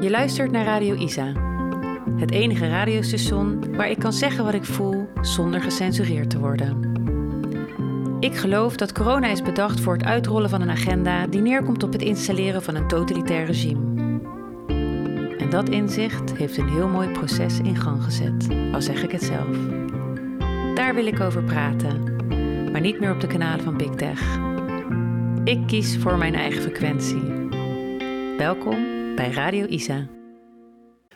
Je luistert naar Radio Isa. Het enige radiostation waar ik kan zeggen wat ik voel zonder gecensureerd te worden. Ik geloof dat corona is bedacht voor het uitrollen van een agenda die neerkomt op het installeren van een totalitair regime. En dat inzicht heeft een heel mooi proces in gang gezet, al zeg ik het zelf. Daar wil ik over praten, maar niet meer op de kanalen van Big Tech. Ik kies voor mijn eigen frequentie. Welkom bij Radio Isa.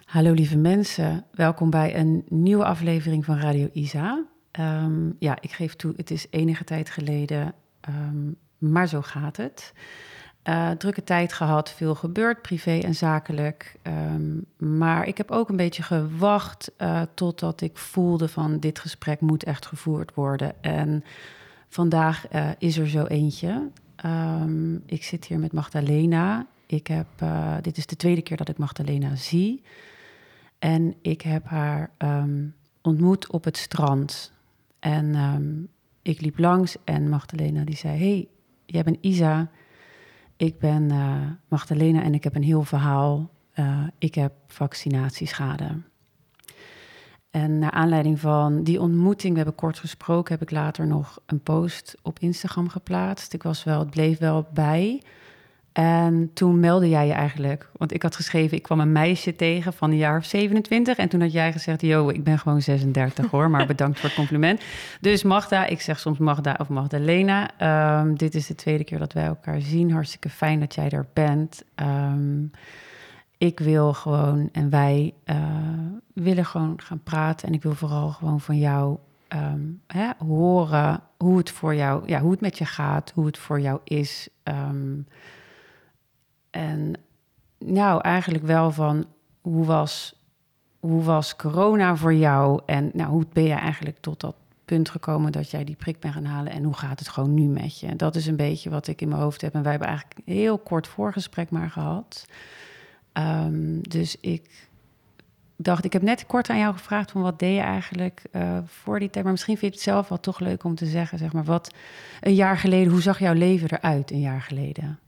Hallo lieve mensen, welkom bij een nieuwe aflevering van Radio Isa. Ehm, ja, ik geef toe, het is enige tijd geleden, um, maar zo gaat het. Uh, drukke tijd gehad, veel gebeurd, privé en zakelijk. Um, maar ik heb ook een beetje gewacht uh, totdat ik voelde van dit gesprek moet echt gevoerd worden. En vandaag uh, is er zo eentje. Ik zit hier met Magdalena. Ik heb, dit is de tweede keer dat ik Magdalena zie. En ik heb haar um, ontmoet op het strand. En um, ik liep langs en Magdalena die zei: Hey, jij bent Isa. Ik ben uh, Magdalena en ik heb een heel verhaal. Uh, ik heb vaccinatieschade. En naar aanleiding van die ontmoeting, we hebben kort gesproken, heb ik later nog een post op Instagram geplaatst. Ik was wel, het bleef wel bij. En toen meldde jij je eigenlijk, want ik had geschreven, ik kwam een meisje tegen van een jaar of 27. En toen had jij gezegd, yo, ik ben gewoon 36 hoor, maar bedankt voor het compliment. Dus Magda, ik zeg soms Magda of Magdalena. Um, dit is de tweede keer dat wij elkaar zien. Hartstikke fijn dat jij er bent. Um, ik wil gewoon, en wij uh, willen gewoon gaan praten. En ik wil vooral gewoon van jou um, hè, horen hoe het voor jou, ja, hoe het met je gaat, hoe het voor jou is. En nou, eigenlijk wel van hoe was, hoe was corona voor jou? En nou, hoe ben je eigenlijk tot dat punt gekomen dat jij die prik bent gaan halen? En hoe gaat het gewoon nu met je? Dat is een beetje wat ik in mijn hoofd heb. En wij hebben eigenlijk een heel kort voorgesprek maar gehad. Um, dus ik dacht, ik heb net kort aan jou gevraagd van wat deed je eigenlijk uh, voor die tijd. Maar misschien vind je het zelf wel toch leuk om te zeggen, zeg maar, wat een jaar geleden, hoe zag jouw leven eruit een jaar geleden?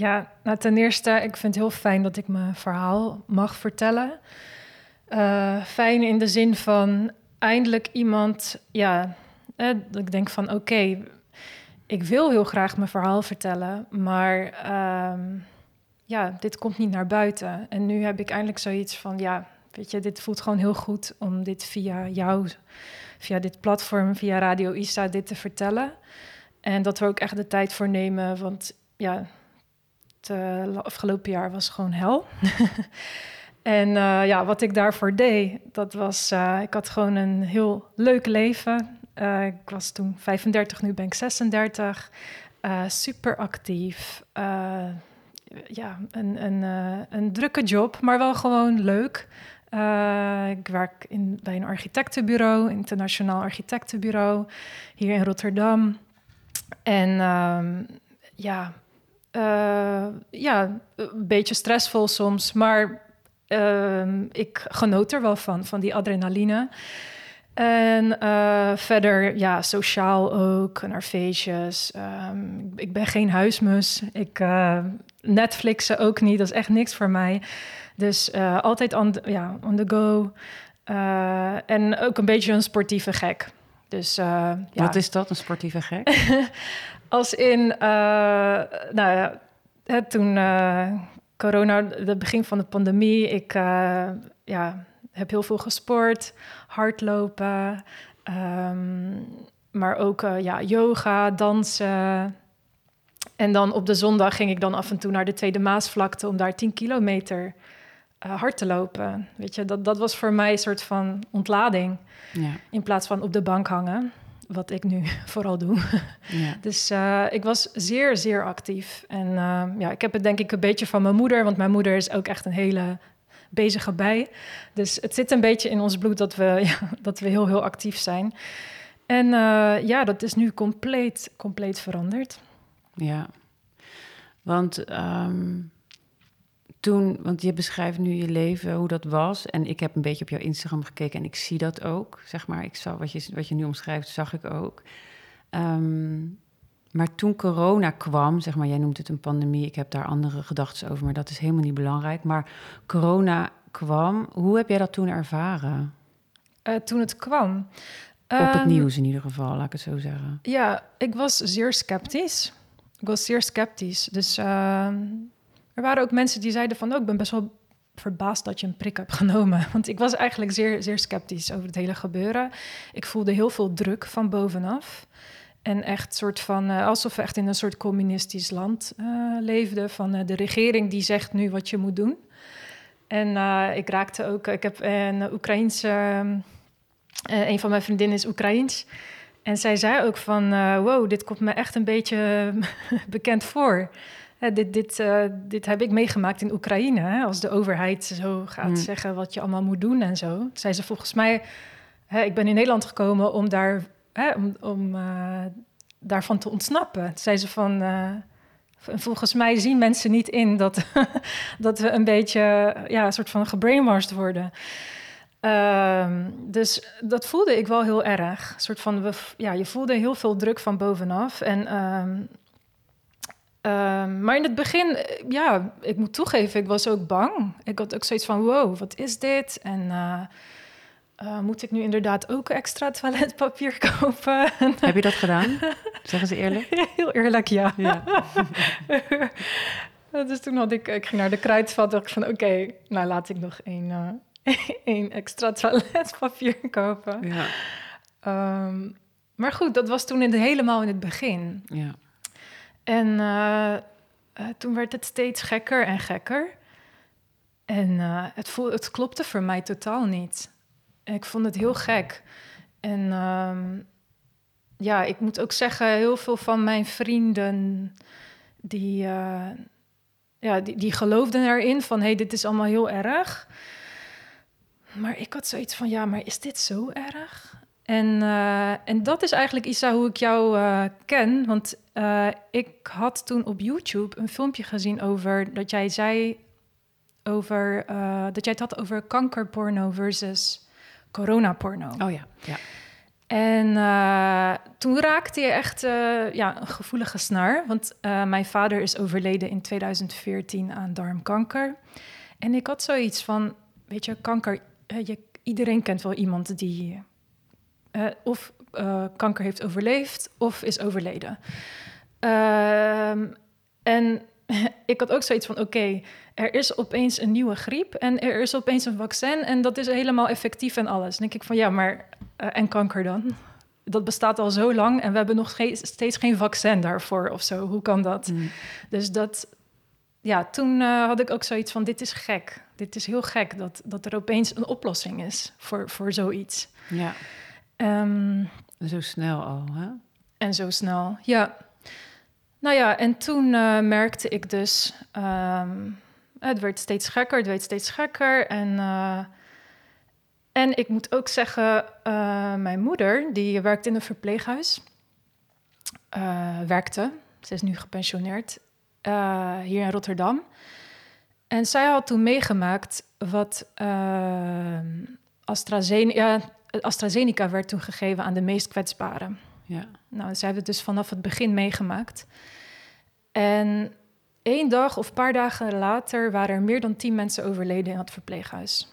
Ja, nou, ten eerste, ik vind het heel fijn dat ik mijn verhaal mag vertellen. Uh, fijn in de zin van eindelijk iemand, ja, eh, ik denk van oké, ik wil heel graag mijn verhaal vertellen, maar uh, ja, dit komt niet naar buiten. En nu heb ik eindelijk zoiets van, ja, weet je, dit voelt gewoon heel goed om dit via jou, via dit platform, via Radio Isa, dit te vertellen. En dat we ook echt de tijd voor nemen, want ja, het uh, afgelopen jaar was gewoon hel. en uh, ja, wat ik daarvoor deed, dat was, uh, ik had gewoon een heel leuk leven. ik was toen 35, nu ben ik 36. super actief. ja, een, een, een drukke job, maar wel gewoon leuk. ik werk in, bij een architectenbureau, internationaal architectenbureau, hier in Rotterdam. En um, ja, uh, ja, een beetje stressvol soms, maar uh, ik genoot er wel van, van die adrenaline. En uh, verder, ja, sociaal ook, naar feestjes. Um, ik ben geen huismus. Ik uh, Netflixen ook niet, dat is echt niks voor mij. Dus altijd on the, ja, on the go. en ook een beetje een sportieve gek. Dus, ja. Wat is dat, een sportieve gek? Als in, uh, nou ja, toen uh, corona, het begin van de pandemie, ik uh, ja, heb heel veel gesport, hardlopen, um, maar ook ja, yoga, dansen. En dan op de zondag ging ik dan af en toe naar de Tweede Maasvlakte om daar 10 kilometer hard te lopen. Weet je, dat, dat was voor mij een soort van ontlading. Ja. In plaats van op de bank hangen wat ik nu vooral doe. Ja. Dus uh, ik was zeer, zeer actief. En uh, ja, ik heb het denk ik een beetje van mijn moeder, want mijn moeder is ook echt een hele bezige bij. Dus het zit een beetje in ons bloed dat we, ja, dat we heel, heel actief zijn. En uh, ja, dat is nu compleet, compleet veranderd. Ja, want um, toen, want je beschrijft nu je leven, hoe dat was. En ik heb een beetje op jouw Instagram gekeken en ik zie dat ook. Zeg maar, ik zag wat je, wat je nu omschrijft, zag ik ook. Um, maar toen corona kwam, zeg maar, jij noemt het een pandemie, ik heb daar andere gedachten over, maar dat is helemaal niet belangrijk. Maar corona kwam, hoe heb jij dat toen ervaren? Uh, toen het kwam. Op het um, nieuws in ieder geval, laat ik het zo zeggen. Ja, ik was zeer sceptisch. Ik was zeer sceptisch. Dus uh, er waren ook mensen die zeiden van... Oh, ik ben best wel verbaasd dat je een prik hebt genomen. Want ik was eigenlijk zeer, zeer sceptisch over het hele gebeuren. Ik voelde heel veel druk van bovenaf. En echt soort van, uh, alsof we echt in een soort communistisch land uh, leefden. Van uh, de regering die zegt nu wat je moet doen. En ik raakte ook, ik heb een Oekraïense, een van mijn vriendinnen is Oekraïens. En zij zei ook van, wow, dit komt me echt een beetje bekend voor. Dit, dit, dit heb ik meegemaakt in Oekraïne. Hè, als de overheid zo gaat mm. zeggen wat je allemaal moet doen en zo. Zei ze volgens mij, hè, ik ben in Nederland gekomen om daar hè, om, om uh, daarvan te ontsnappen. Zei ze van. Uh, volgens mij zien mensen niet in dat, dat we een beetje ja, een soort van gebrainwashed worden. Um, dus dat voelde ik wel heel erg. Een soort van, ja, je voelde heel veel druk van bovenaf. En, um, um, maar in het begin, ja, ik moet toegeven, ik was ook bang. Ik had ook zoiets van, wow, wat is dit? En uh, uh, moet ik nu inderdaad ook extra toiletpapier kopen? Heb je dat gedaan? Zeggen ze eerlijk? Heel eerlijk, ja. ja. dus toen had ik, ik ging naar de kruidvat, dacht ik van oké, okay, nou laat ik nog één, uh, extra toiletpapier kopen. Ja. Um, maar goed, dat was toen in de, helemaal in het begin. Ja. En uh, toen werd het steeds gekker en gekker. En het, voel, het klopte voor mij totaal niet ik vond het heel gek. En um, ja, ik moet ook zeggen, heel veel van mijn vrienden die, ja, die, die geloofden erin van hé, hey, dit is allemaal heel erg. Maar ik had zoiets van ja, maar is dit zo erg? En, uh, en dat is eigenlijk Isa hoe ik jou uh, ken. Want ik had toen op YouTube een filmpje gezien over dat jij zei over dat jij het had over kankerporno versus coronaporno. Oh ja, ja. En toen raakte je echt ja, een gevoelige snaar. Want mijn vader is overleden in 2014 aan darmkanker. En ik had zoiets van, weet je, kanker... Je, iedereen kent wel iemand die of kanker heeft overleefd of is overleden. Ehm, en ik had ook zoiets van: oké, er is opeens een nieuwe griep en er is opeens een vaccin en dat is helemaal effectief en alles. Dan denk ik van ja, maar uh, en kanker dan? Dat bestaat al zo lang en we hebben nog steeds geen vaccin daarvoor of zo. Hoe kan dat? Mm. Dus dat, ja, toen uh, had ik ook zoiets van: dit is gek. Dit is heel gek dat, dat er opeens een oplossing is voor, voor zoiets. Ja. Um, zo snel al, hè? En zo snel, ja. Nou ja, en toen uh, merkte ik dus, um, het werd steeds gekker, het werd steeds gekker. En, uh, en ik moet ook zeggen, uh, mijn moeder, die werkt in een verpleeghuis, werkte, ze is nu gepensioneerd, hier in Rotterdam. En zij had toen meegemaakt wat ehm, AstraZeneca, AstraZeneca werd toen gegeven aan de meest kwetsbaren. Ja. Nou, zij hebben het dus vanaf het begin meegemaakt. En één dag of een paar dagen later waren er meer dan tien mensen overleden in het verpleeghuis.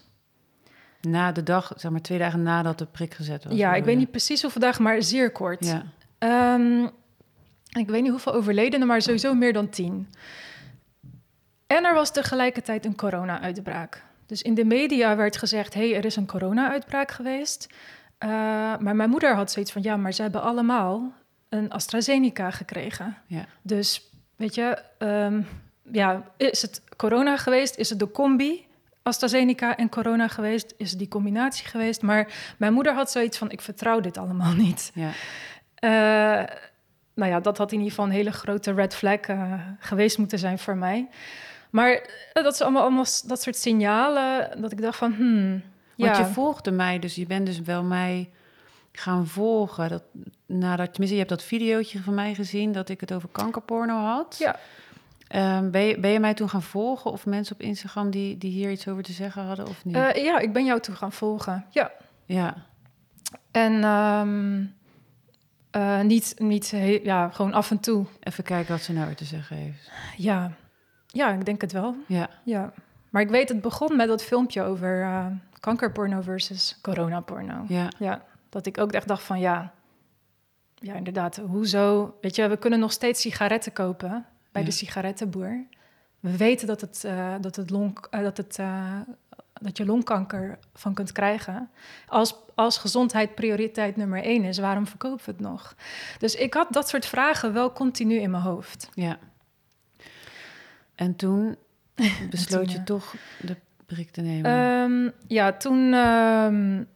Na de dag, zeg maar twee dagen nadat de prik gezet was? Ja, ik weet niet precies hoeveel dagen, maar zeer kort. Ja. Um, ik weet niet hoeveel overledenen, maar sowieso meer dan tien. En er was tegelijkertijd een corona-uitbraak. Dus in de media werd gezegd: hé, hey, er is een corona-uitbraak geweest. Uh, maar mijn moeder had zoiets van: ja, maar ze hebben allemaal een AstraZeneca gekregen. Ja. Dus weet je, um, ja, is het corona geweest? Is het de combi? AstraZeneca en corona geweest? Is het die combinatie geweest? Maar mijn moeder had zoiets van: ik vertrouw dit allemaal niet. Ja. Uh, nou ja, dat had in ieder geval een hele grote red flag uh, geweest moeten zijn voor mij. Maar dat is allemaal, allemaal dat soort signalen dat ik dacht van, hmm, want je volgde mij, dus je bent dus wel mij gaan volgen. Dat, nadat, tenminste, je hebt dat videootje van mij gezien dat ik het over kankerporno had. Ja. Um, ben, je, ben je mij toen gaan volgen of mensen op Instagram die, die hier iets over te zeggen hadden of niet? Uh, ja, ik ben jou toen gaan volgen. Ja. Ja. En um, Uh, niet, niet ja, gewoon af en toe. Even kijken wat ze nou weer te zeggen heeft. Ja, ja ik denk het wel. Ja. ja. Maar ik weet, het begon met dat filmpje over uh, kankerporno versus coronaporno. Ja. ja. Dat ik ook echt dacht van ja, ja, inderdaad, hoezo? Weet je, we kunnen nog steeds sigaretten kopen bij de sigarettenboer. We weten dat, het, uh, dat, het long, uh, dat, het, dat je longkanker van kunt krijgen. Als, als gezondheid prioriteit nummer één is, waarom verkopen we het nog? Dus ik had dat soort vragen wel continu in mijn hoofd. Ja. En toen besloot je toch de prik te nemen? Um, ja, toen... Um,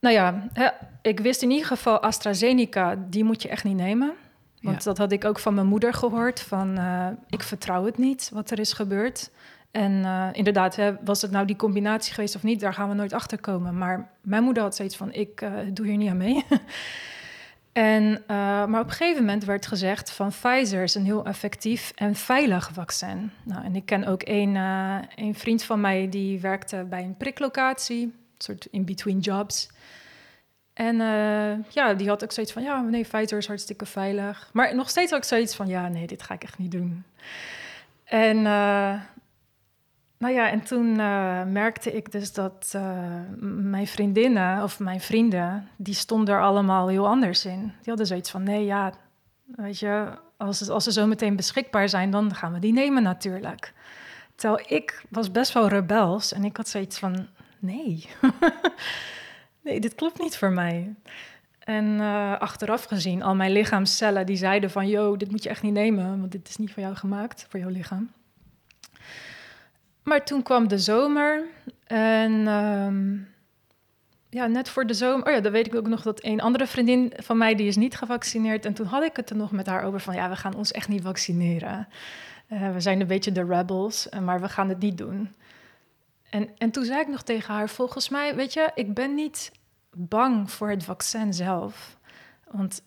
nou ja, hè, ik wist in ieder geval AstraZeneca, die moet je echt niet nemen. Want ja. dat had ik ook van mijn moeder gehoord. Van uh, ik vertrouw het niet wat er is gebeurd. En uh, inderdaad, hè, was het nou die combinatie geweest of niet, daar gaan we nooit achter komen. Maar mijn moeder had zoiets van: ik uh, doe hier niet aan mee. en, maar op een gegeven moment werd gezegd van Pfizer is een heel effectief en veilig vaccin. Nou, en ik ken ook een, een vriend van mij die werkte bij een priklocatie, een soort in-between jobs. En uh, ja, die had ook zoiets van, ja, nee, Pfizer is hartstikke veilig. Maar nog steeds ook zoiets van, ja, nee, dit ga ik echt niet doen. En nou ja, en toen uh, merkte ik dus dat mijn vriendinnen of mijn vrienden, die stonden er allemaal heel anders in. Die hadden zoiets van, nee, ja, weet je, als, als ze zo meteen beschikbaar zijn, dan gaan we die nemen natuurlijk. Terwijl ik was best wel rebels en ik had zoiets van, nee. nee, dit klopt niet voor mij. En uh, achteraf gezien, al mijn lichaamscellen die zeiden van... yo, dit moet je echt niet nemen, want dit is niet voor jou gemaakt, voor jouw lichaam. Maar toen kwam de zomer en um, ja, net voor de zomer... Oh ja, dan weet ik ook nog dat een andere vriendin van mij, die is niet gevaccineerd. En toen had ik het er nog met haar over van... ja, we gaan ons echt niet vaccineren. Uh, we zijn een beetje de rebels, maar we gaan het niet doen. En, en toen zei ik nog tegen haar: Volgens mij, weet je, ik ben niet bang voor het vaccin zelf. Want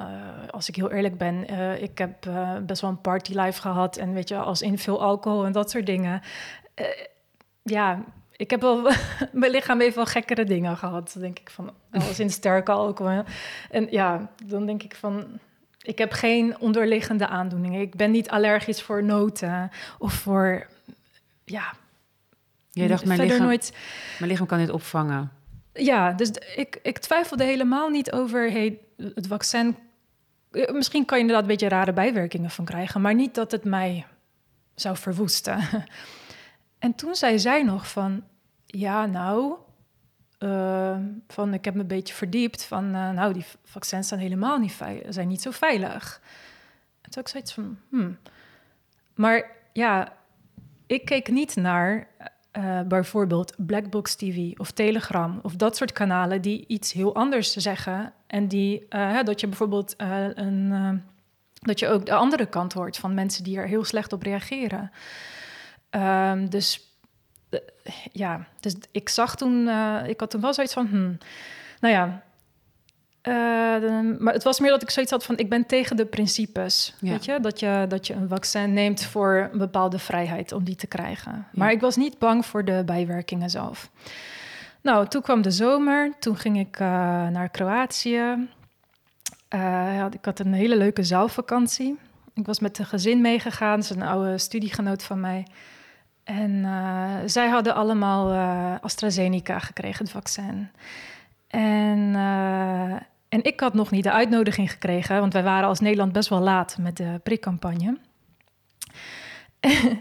uh, als ik heel eerlijk ben, uh, ik heb uh, best wel een partylife gehad. En weet je, als in veel alcohol en dat soort dingen. ja, ik heb wel. mijn lichaam heeft wel gekkere dingen gehad. denk ik van. Als in sterke alcohol. En ja, dan denk ik van. Ik heb geen onderliggende aandoeningen. Ik ben niet allergisch voor noten of voor. Ja, Jij dacht, mijn lichaam, nooit... mijn lichaam kan dit opvangen. Ja, dus ik, ik twijfelde helemaal niet over hey, het vaccin. Misschien kan je inderdaad een beetje rare bijwerkingen van krijgen, maar niet dat het mij zou verwoesten. En toen zei zij nog van, ja, nou, uh, van ik heb me een beetje verdiept van, uh, nou, die vaccins zijn helemaal niet veilig, zijn niet zo veilig. En toen ik zoiets van, hmm. Maar ja, ik keek niet naar uh, bijvoorbeeld Blackbox TV of Telegram of dat soort kanalen die iets heel anders zeggen. En die, uh, dat je bijvoorbeeld uh, een, dat je ook de andere kant hoort van mensen die er heel slecht op reageren. Um, dus ja, dus ik zag toen, ik had toen wel zoiets van, hmm, nou ja, uh, de, maar het was meer dat ik zoiets had van: ik ben tegen de principes. Ja. Weet je? Dat, je? dat je een vaccin neemt voor een bepaalde vrijheid om die te krijgen. Ja. Maar ik was niet bang voor de bijwerkingen zelf. Nou, toen kwam de zomer. Toen ging ik uh, naar Kroatië. Uh, ik had een hele leuke zaalvakantie. Ik was met een gezin meegegaan. Dat is een oude studiegenoot van mij. En zij hadden allemaal AstraZeneca gekregen, het vaccin. En en ik had nog niet de uitnodiging gekregen, want wij waren als Nederland best wel laat met de prikcampagne.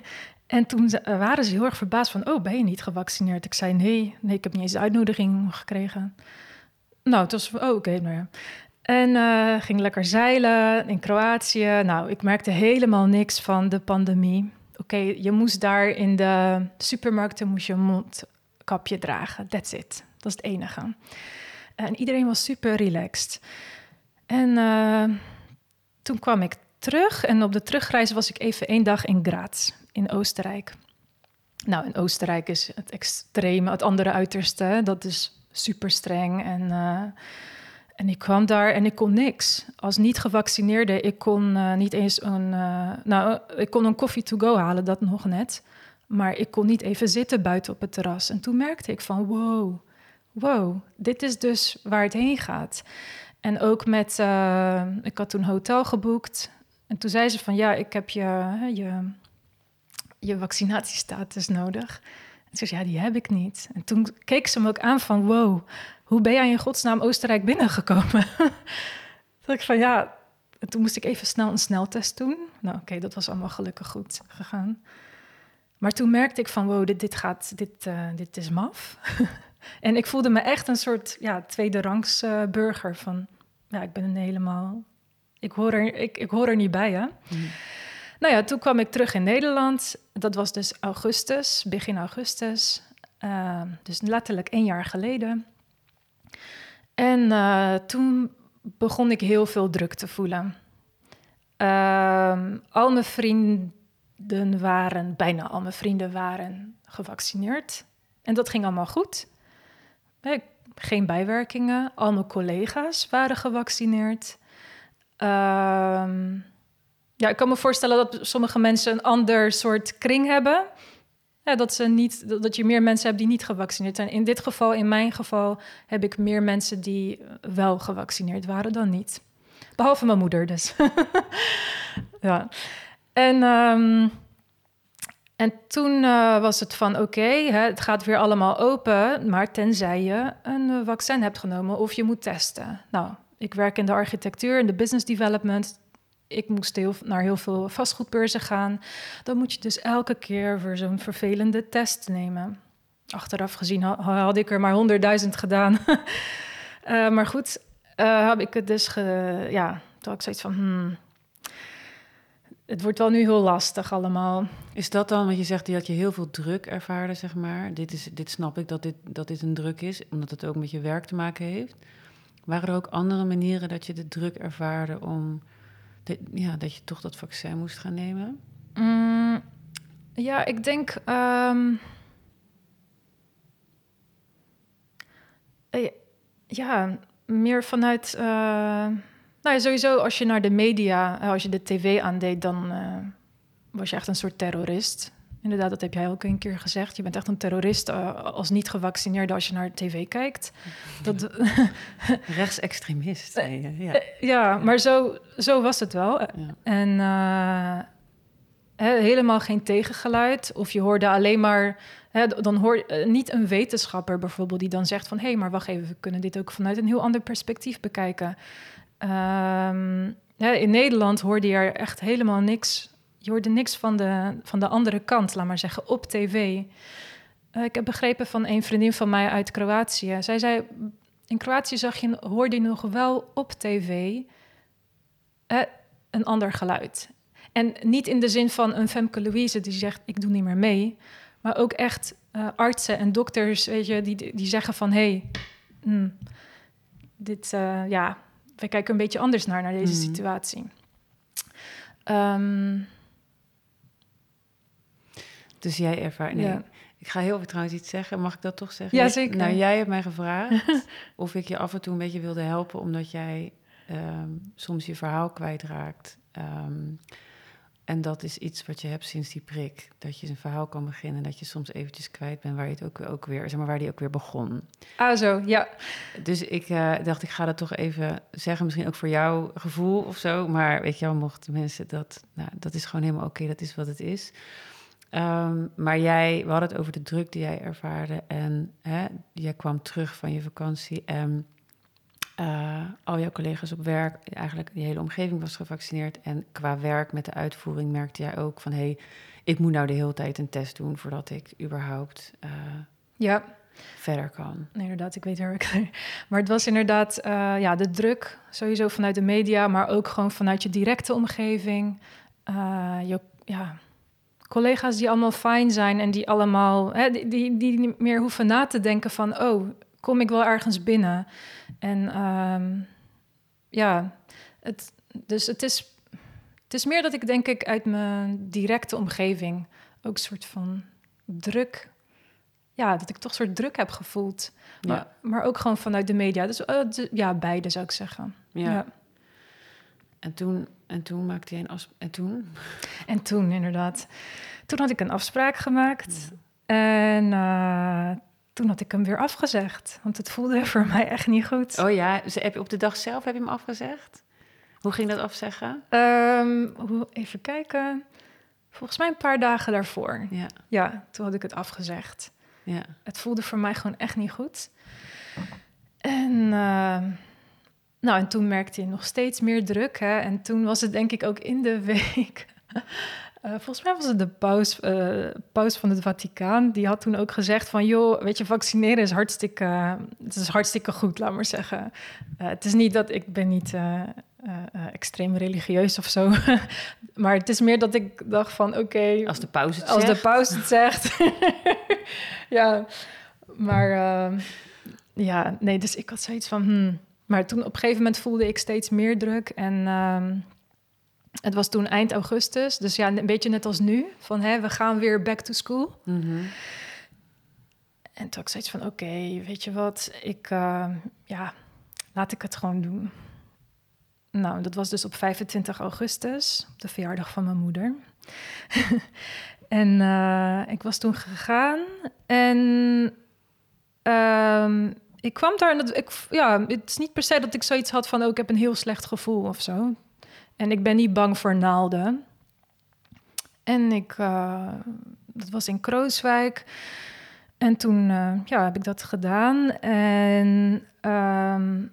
en toen waren ze heel erg verbaasd van, oh, ben je niet gevaccineerd? Ik zei, nee, nee ik heb niet eens de uitnodiging gekregen. Nou, het was, oh, oké, nou ja. En uh, ging lekker zeilen in Kroatië. Nou, ik merkte helemaal niks van de pandemie. Oké, je moest daar in de supermarkten moest je mondkapje dragen. That's it. Dat is het enige. En iedereen was super relaxed. En uh, toen kwam ik terug en op de terugreis was ik even één dag in Graz, in Oostenrijk. Nou, in Oostenrijk is het extreme, het andere uiterste. Dat is super streng. En, uh, en ik kwam daar en ik kon niks. Als niet-gevaccineerde, ik kon uh, niet eens een... nou, ik kon een koffie to go halen, dat nog net. Maar ik kon niet even zitten buiten op het terras. En toen merkte ik van, wow, wow, dit is dus waar het heen gaat. En ook met, uh, ik had toen hotel geboekt. En toen zei ze van ja, ik heb je, je, je vaccinatiestatus nodig. En ze zei ja, die heb ik niet. En toen keek ze me ook aan van wow, hoe ben jij in godsnaam Oostenrijk binnengekomen? toen ik van ja, en toen moest ik even snel een sneltest doen. Nou oké, dat was allemaal gelukkig goed gegaan. Maar toen merkte ik van wow, dit, dit gaat, dit, uh, dit is maf. en ik voelde me echt een soort ja, tweede rangs uh, burger van ja, ik ben een helemaal. Ik hoor er, ik, ik hoor er niet bij, hè? Mm. Nou ja, toen kwam ik terug in Nederland. Dat was dus augustus, begin augustus. Uh, dus letterlijk één jaar geleden. En uh, toen begon ik heel veel druk te voelen. Uh, al mijn vrienden waren, bijna al mijn vrienden waren gevaccineerd. En dat ging allemaal goed. Geen bijwerkingen. Al mijn collega's waren gevaccineerd. Ehm, ja, ik kan me voorstellen dat sommige mensen een ander soort kring hebben. Dat, ze niet, dat je meer mensen hebt die niet gevaccineerd zijn. In dit geval, in mijn geval, heb ik meer mensen die wel gevaccineerd waren dan niet. Behalve mijn moeder dus. ja. En um, en toen uh, was het van oké, het gaat weer allemaal open, maar tenzij je een uh, vaccin hebt genomen of je moet testen. Nou, ik werk in de architectuur en de business development. Ik moest naar heel veel vastgoedbeurzen gaan. Dan moet je dus elke keer weer zo'n vervelende test nemen. Achteraf gezien had, ik er maar honderdduizend gedaan. uh, maar goed, heb ik het dus, ge, ja, toen ik zoiets van, hmm, het wordt wel nu heel lastig allemaal. Is dat dan, want je zegt dat je heel veel druk ervaarde, zeg maar. Dit, is, dit snap ik, dat dit, dat dit een druk is, omdat het ook met je werk te maken heeft. Waren er ook andere manieren dat je de druk ervaarde om, ja, dat je toch dat vaccin moest gaan nemen? Mm, ja, ik denk... Um, ja, meer vanuit... Uh, nou, sowieso als je naar de media, eh, als je de tv aandeed, dan uh, was je echt een soort terrorist. Inderdaad, dat heb jij ook een keer gezegd. Je bent echt een terrorist uh, als niet gevaccineerde als je naar tv kijkt. Dat... Rechtsextremist. ja. ja, maar zo, zo was het wel. Ja. En helemaal geen tegengeluid. Of je hoorde alleen maar. Hè, dan hoor niet een wetenschapper bijvoorbeeld die dan zegt van hé, hey, maar wacht even, we kunnen dit ook vanuit een heel ander perspectief bekijken. Ja, in Nederland hoorde je er echt helemaal niks. Je hoorde niks van de, van de andere kant, laat maar zeggen, op tv. Uh, ik heb begrepen van een vriendin van mij uit Kroatië. Zij zei, in Kroatië zag je, hoorde je nog wel op tv een ander geluid. En niet in de zin van een Femke Louise die zegt, ik doe niet meer mee. Maar ook echt uh, artsen en dokters, weet je, die, die zeggen van... hé, hey, mm, dit, ja, wij kijken een beetje anders naar, naar deze mhm. situatie. Um, dus jij ervaart. Nee, ik ga heel even trouwens iets zeggen. Mag ik dat toch zeggen? Ja, zeker. Nou, jij hebt mij gevraagd of ik je af en toe een beetje wilde helpen, omdat jij um, soms je verhaal kwijtraakt. Um, en dat is iets wat je hebt sinds die prik. Dat je een verhaal kan beginnen. Dat je soms eventjes kwijt bent waar je het ook, ook weer, zeg maar, waar die ook weer begon. Ah, zo, ja. Dus ik uh, dacht, ik ga dat toch even zeggen. Misschien ook voor jouw gevoel of zo. Maar weet je wel, mochten mensen dat, nou, dat is gewoon helemaal oké. dat is wat het is. Um, maar jij, we hadden het over de druk die jij ervaarde. En hè, jij kwam terug van je vakantie. En uh, al jouw collega's op werk, eigenlijk die hele omgeving was gevaccineerd. En qua werk met de uitvoering merkte jij ook van hé, hey, ik moet nou de hele tijd een test doen voordat ik überhaupt uh, ja. verder kan. Nee, inderdaad, ik weet waar ik. Maar het was inderdaad uh, ja, de druk, sowieso vanuit de media, maar ook gewoon vanuit je directe omgeving. je ja, collega's die allemaal fijn zijn en die allemaal, hè, die, die, die niet meer hoeven na te denken van, oh, kom ik wel ergens binnen? En um, ja, het, dus het is, het is meer dat ik denk ik uit mijn directe omgeving ook een soort van druk, ja, dat ik toch een soort druk heb gevoeld. Ja. Maar, maar ook gewoon vanuit de media. Dus uh, ja, beide zou ik zeggen. Ja. ja. En toen, en toen maakte je een afspraak. En toen? En toen, inderdaad. Toen had ik een afspraak gemaakt. En uh, toen had ik hem weer afgezegd. Want het voelde voor mij echt niet goed. Oh ja, dus heb je op de dag zelf heb je hem afgezegd? Hoe ging dat afzeggen? Um, even kijken. Volgens mij een paar dagen daarvoor. Ja. Ja, toen had ik het afgezegd. Ja. Het voelde voor mij gewoon echt niet goed. En, uh, nou, en toen merkte je nog steeds meer druk. Hè? En toen was het denk ik ook in de week uh, volgens mij was het de paus, uh, paus van het Vaticaan. Die had toen ook gezegd van... joh, weet je, vaccineren is hartstikke, het is hartstikke goed, laat maar zeggen. Uh, het is niet dat ik ben niet extreem religieus of zo. maar het is meer dat ik dacht van oké... Okay, als de paus het als zegt. de paus het zegt. ja, maar ja, nee, dus ik had zoiets van... Hmm. Maar toen op een gegeven moment voelde ik steeds meer druk en... Ehm, het was toen eind augustus, dus ja, een beetje net als nu. Van hè, we gaan weer back to school. Mm -hmm. En toen had ik zoiets van: oké, weet je wat, ik, uh, ja, laat ik het gewoon doen. Nou, dat was dus op 25 augustus, op de verjaardag van mijn moeder. en uh, ik was toen gegaan en um, ik kwam daar en dat, ik, ja, het is niet per se dat ik zoiets had van: oh, ik heb een heel slecht gevoel of zo. En ik ben niet bang voor naalden. En ik, uh, dat was in Krooswijk. En toen uh, ja, heb ik dat gedaan. En um,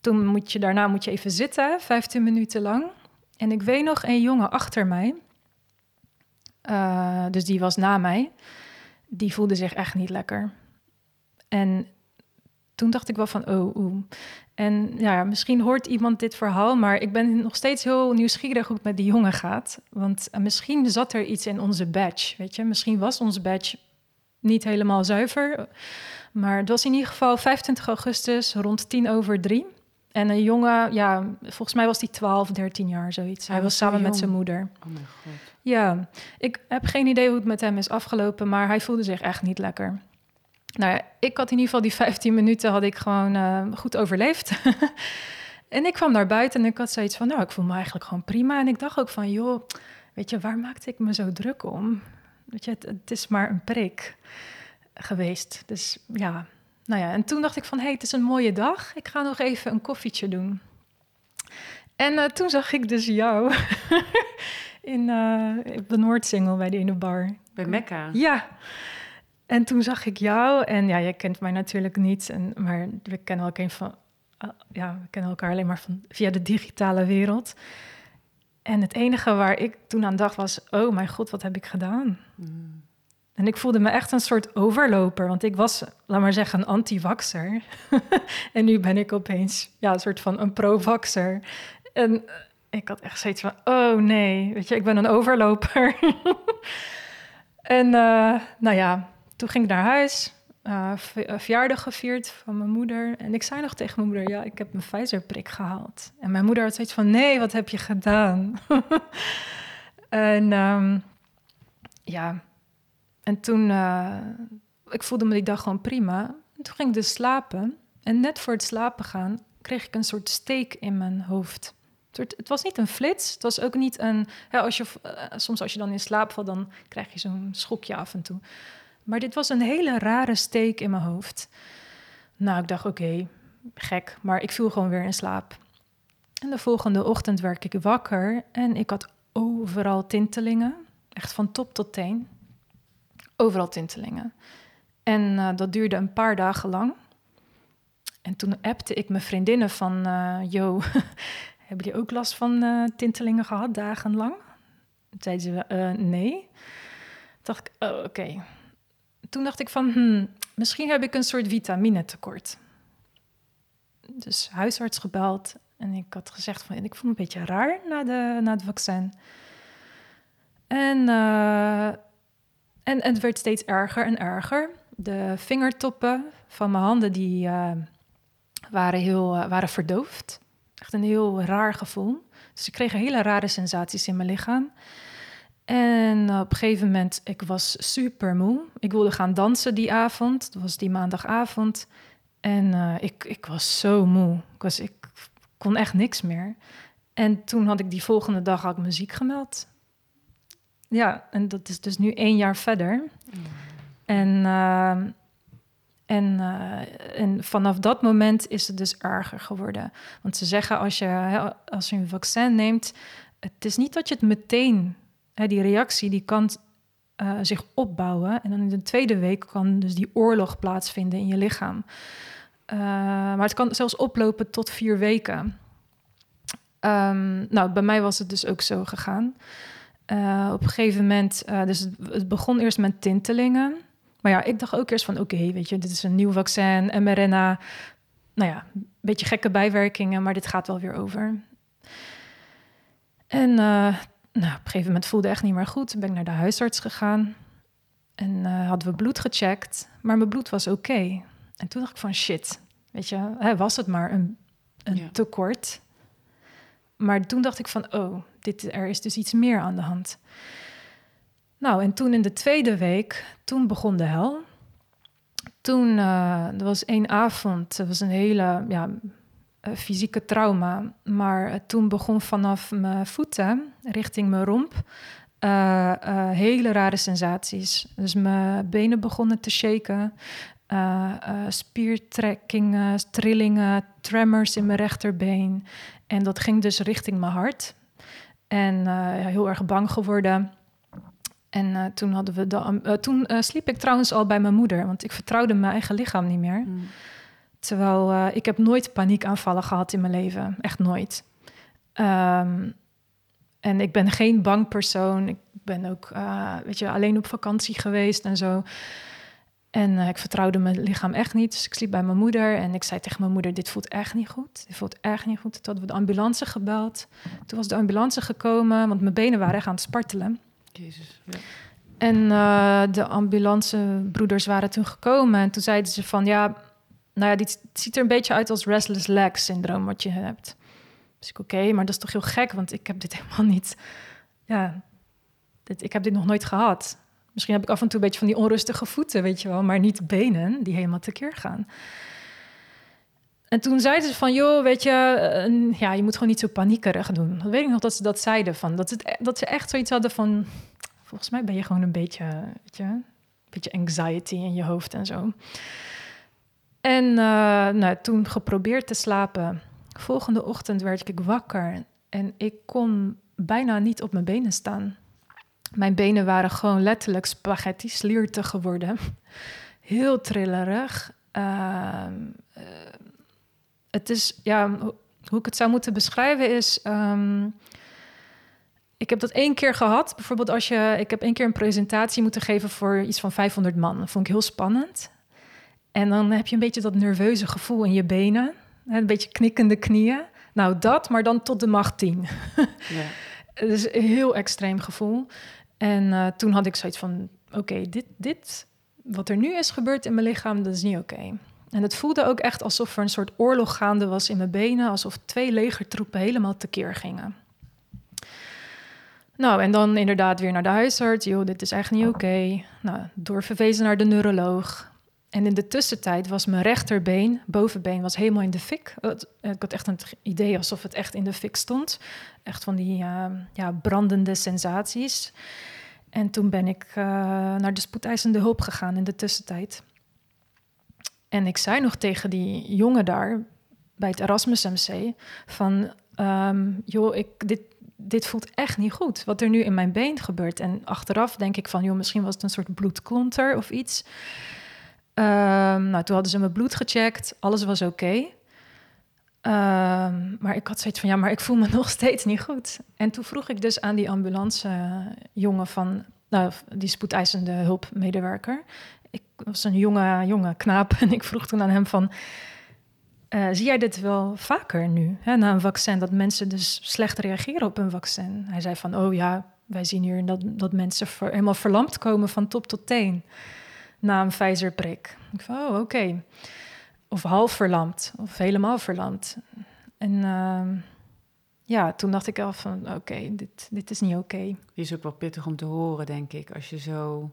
toen moet je daarna moet je even zitten, 15 minuten lang. En ik weet nog een jongen achter mij. Uh, dus die was na mij. Die voelde zich echt niet lekker. En toen dacht ik wel van, oh, oeh. En ja, misschien hoort iemand dit verhaal, maar ik ben nog steeds heel nieuwsgierig hoe het met die jongen gaat. Want uh, misschien zat er iets in onze badge, weet je. Misschien was onze badge niet helemaal zuiver. Maar het was in ieder geval 25 augustus, rond tien over drie. En een jongen, ja, volgens mij was hij 12, 13 jaar, zoiets. Hij Oh, was zo samen met zijn moeder. Oh mijn god. Ja, ik heb geen idee hoe het met hem is afgelopen, maar hij voelde zich echt niet lekker. Nou ja, ik had in ieder geval die 15 minuten had ik gewoon uh, goed overleefd. en ik kwam naar buiten en ik had zoiets van, nou, ik voel me eigenlijk gewoon prima. En ik dacht ook van, joh, weet je, waar maakte ik me zo druk om? Weet je, het, het is maar een prik geweest. Dus ja, nou ja, en toen dacht ik van, hé, hey, het is een mooie dag. Ik ga nog even een koffietje doen. En uh, toen zag ik dus jou in uh, op de Noordsingel bij de bar. Bij Mekka? Ja. En toen zag ik jou en ja, jij kent mij natuurlijk niet, en, maar we kennen elkaar van, uh, ja, we kennen elkaar alleen maar van via de digitale wereld. En het enige waar ik toen aan dacht was, oh mijn god, wat heb ik gedaan? Mm. En ik voelde me echt een soort overloper, want ik was, laat maar zeggen, een anti-vaxer. en nu ben ik opeens ja, een soort van een pro-vaxer. En ik had echt zoiets van, oh nee, weet je, ik ben een overloper. en uh, nou ja, toen ging ik naar huis, uh, verjaardag gevierd van mijn moeder. En ik zei nog tegen mijn moeder, ja, ik heb een Pfizer-prik gehaald. En mijn moeder had zoiets van, nee, wat heb je gedaan? en um, ja, en toen, uh, ik voelde me die dag gewoon prima. En toen ging ik dus slapen. En net voor het slapen gaan, kreeg ik een soort steek in mijn hoofd. Het was niet een flits, het was ook niet een... Als je, soms als je dan in slaap valt, dan krijg je zo'n schokje af en toe. Maar dit was een hele rare steek in mijn hoofd. Nou, ik dacht, oké, gek, maar ik viel gewoon weer in slaap. En de volgende ochtend werd ik wakker en ik had overal tintelingen. Echt van top tot teen. Overal tintelingen. En uh, dat duurde een paar dagen lang. En toen appte ik mijn vriendinnen van... Uh, yo, hebben jullie ook last van uh, tintelingen gehad, dagenlang? Toen zeiden ze, nee. Toen dacht ik, oh, oké. Toen dacht ik van, hmm, misschien heb ik een soort vitaminetekort. Dus huisarts gebeld en ik had gezegd van, ik voel me een beetje raar na, de, na het vaccin. En, uh, en, het werd steeds erger en erger. De vingertoppen van mijn handen die, uh, waren, heel, uh, waren verdoofd. Echt een heel raar gevoel. Dus ik kreeg hele rare sensaties in mijn lichaam. Op een gegeven moment, ik was super moe. Ik wilde gaan dansen die avond. Dat was die maandagavond. En uh, ik, ik was zo moe. Ik, was, ik kon echt niks meer. En toen had ik die volgende dag had ik me ziek gemeld. Ja, en dat is dus nu één jaar verder. En uh, En, eh, en vanaf dat moment is het dus erger geworden. Want ze zeggen als je, als je een vaccin neemt, het is niet dat je het meteen, die reactie, die kan uh, zich opbouwen. En dan in de tweede week kan dus die oorlog plaatsvinden in je lichaam. Uh, maar het kan zelfs oplopen tot vier weken. Um, nou, bij mij was het dus ook zo gegaan. Uh, op een gegeven moment, dus het, het, begon eerst met tintelingen. Maar ja, ik dacht ook eerst van, oké, weet je, dit is een nieuw vaccin, mRNA. Nou ja, een beetje gekke bijwerkingen, maar dit gaat wel weer over. En nou, op een gegeven moment voelde echt niet meer goed. Toen ben ik naar de huisarts gegaan. En uh, hadden we bloed gecheckt. Maar mijn bloed was oké. En toen dacht ik van shit. Weet je, hè, was het maar een, een tekort. Maar toen dacht ik van oh, dit, er is dus iets meer aan de hand. Nou, en toen in de tweede week, toen begon de hel. Toen, uh, er was één avond, het was een hele ja, eh, fysieke trauma. Maar toen begon vanaf mijn voeten richting mijn romp uh, hele rare sensaties. Dus mijn benen begonnen te shaken. spiertrekkingen, trillingen, tremors in mijn rechterbeen. En dat ging dus richting mijn hart. En heel erg bang geworden. En toen, hadden we de, toen sliep ik trouwens al bij mijn moeder, want ik vertrouwde mijn eigen lichaam niet meer. Mm. Terwijl uh, ik heb nooit paniekaanvallen gehad in mijn leven. Echt nooit. Um, en ik ben geen bang persoon. Ik ben ook, uh, weet je, alleen op vakantie geweest en zo. En uh, ik vertrouwde mijn lichaam echt niet. Dus ik sliep bij mijn moeder en ik zei tegen mijn moeder: Dit voelt echt niet goed. Dit voelt echt niet goed. Toen hadden we de ambulance gebeld. Toen was de ambulance gekomen, want mijn benen waren echt aan het spartelen. Jezus. Ja. En uh, de ambulancebroeders waren toen gekomen. En toen zeiden ze van ja, nou ja, dit ziet er een beetje uit als restless leg syndroom wat je hebt. Dus ik, oké, maar dat is toch heel gek, want ik heb dit helemaal niet. Ja, ik heb dit nog nooit gehad. Misschien heb ik af en toe een beetje van die onrustige voeten, weet je wel, maar niet benen die helemaal tekeer gaan. En toen zeiden ze van, joh, weet je, uh, ja, je moet gewoon niet zo paniekerig doen. Dat weet ik nog dat ze dat zeiden, van, dat, het, dat ze echt zoiets hadden van, volgens mij ben je gewoon een beetje, weet je, een beetje anxiety in je hoofd en zo. En uh, nou, toen geprobeerd te slapen. Volgende ochtend werd ik wakker en ik kon bijna niet op mijn benen staan. Mijn benen waren gewoon letterlijk spaghetti slierten geworden. Heel trillerig. Uh, uh, het is, ja, hoe ik het zou moeten beschrijven is... Um, ik heb dat één keer gehad. Bijvoorbeeld als je... Ik heb één keer een presentatie moeten geven voor iets van 500 man. Dat vond ik heel spannend. En dan heb je een beetje dat nerveuze gevoel in je benen. Een beetje knikkende knieën. Nou, dat, maar dan tot de macht 10. ja. Het is een heel extreem gevoel. En uh, toen had ik zoiets van: oké, dit, dit, wat er nu is gebeurd in mijn lichaam, dat is niet oké. En het voelde ook echt alsof er een soort oorlog gaande was in mijn benen, alsof twee legertroepen helemaal tekeer gingen. Nou, en dan inderdaad weer naar de huisarts. Joh, dit is echt niet oké. Nou, doorverwezen naar de neuroloog. En in de tussentijd was mijn rechterbeen, bovenbeen, was helemaal in de fik. Ik had echt een idee alsof het echt in de fik stond. Echt van die uh, ja, brandende sensaties. En toen ben ik uh, naar de spoedeisende hulp gegaan in de tussentijd. En ik zei nog tegen die jongen daar bij het Erasmus MC van... Um, joh, ik, dit, dit voelt echt niet goed, wat er nu in mijn been gebeurt. En achteraf denk ik van, joh, misschien was het een soort bloedklonter of iets... Um, nou, toen hadden ze mijn bloed gecheckt, alles was oké. Um, maar ik had zoiets van, ja, maar ik voel me nog steeds niet goed. En toen vroeg ik dus aan die ambulancejongen van, nou, die spoedeisende hulpmedewerker. Ik was een jonge, jonge knaap en ik vroeg toen aan hem van, uh, zie jij dit wel vaker nu, hè, na een vaccin, dat mensen dus slecht reageren op een vaccin? Hij zei van, oh ja, wij zien hier dat, dat mensen ver, helemaal verlamd komen van top tot teen na een Pfizer-prik. Ik oh, oké. Of half verlamd, of helemaal verlamd. En uh, ja, toen dacht ik al van, oké, dit, dit is niet oké. Okay. is ook wel pittig om te horen, denk ik, als je zo...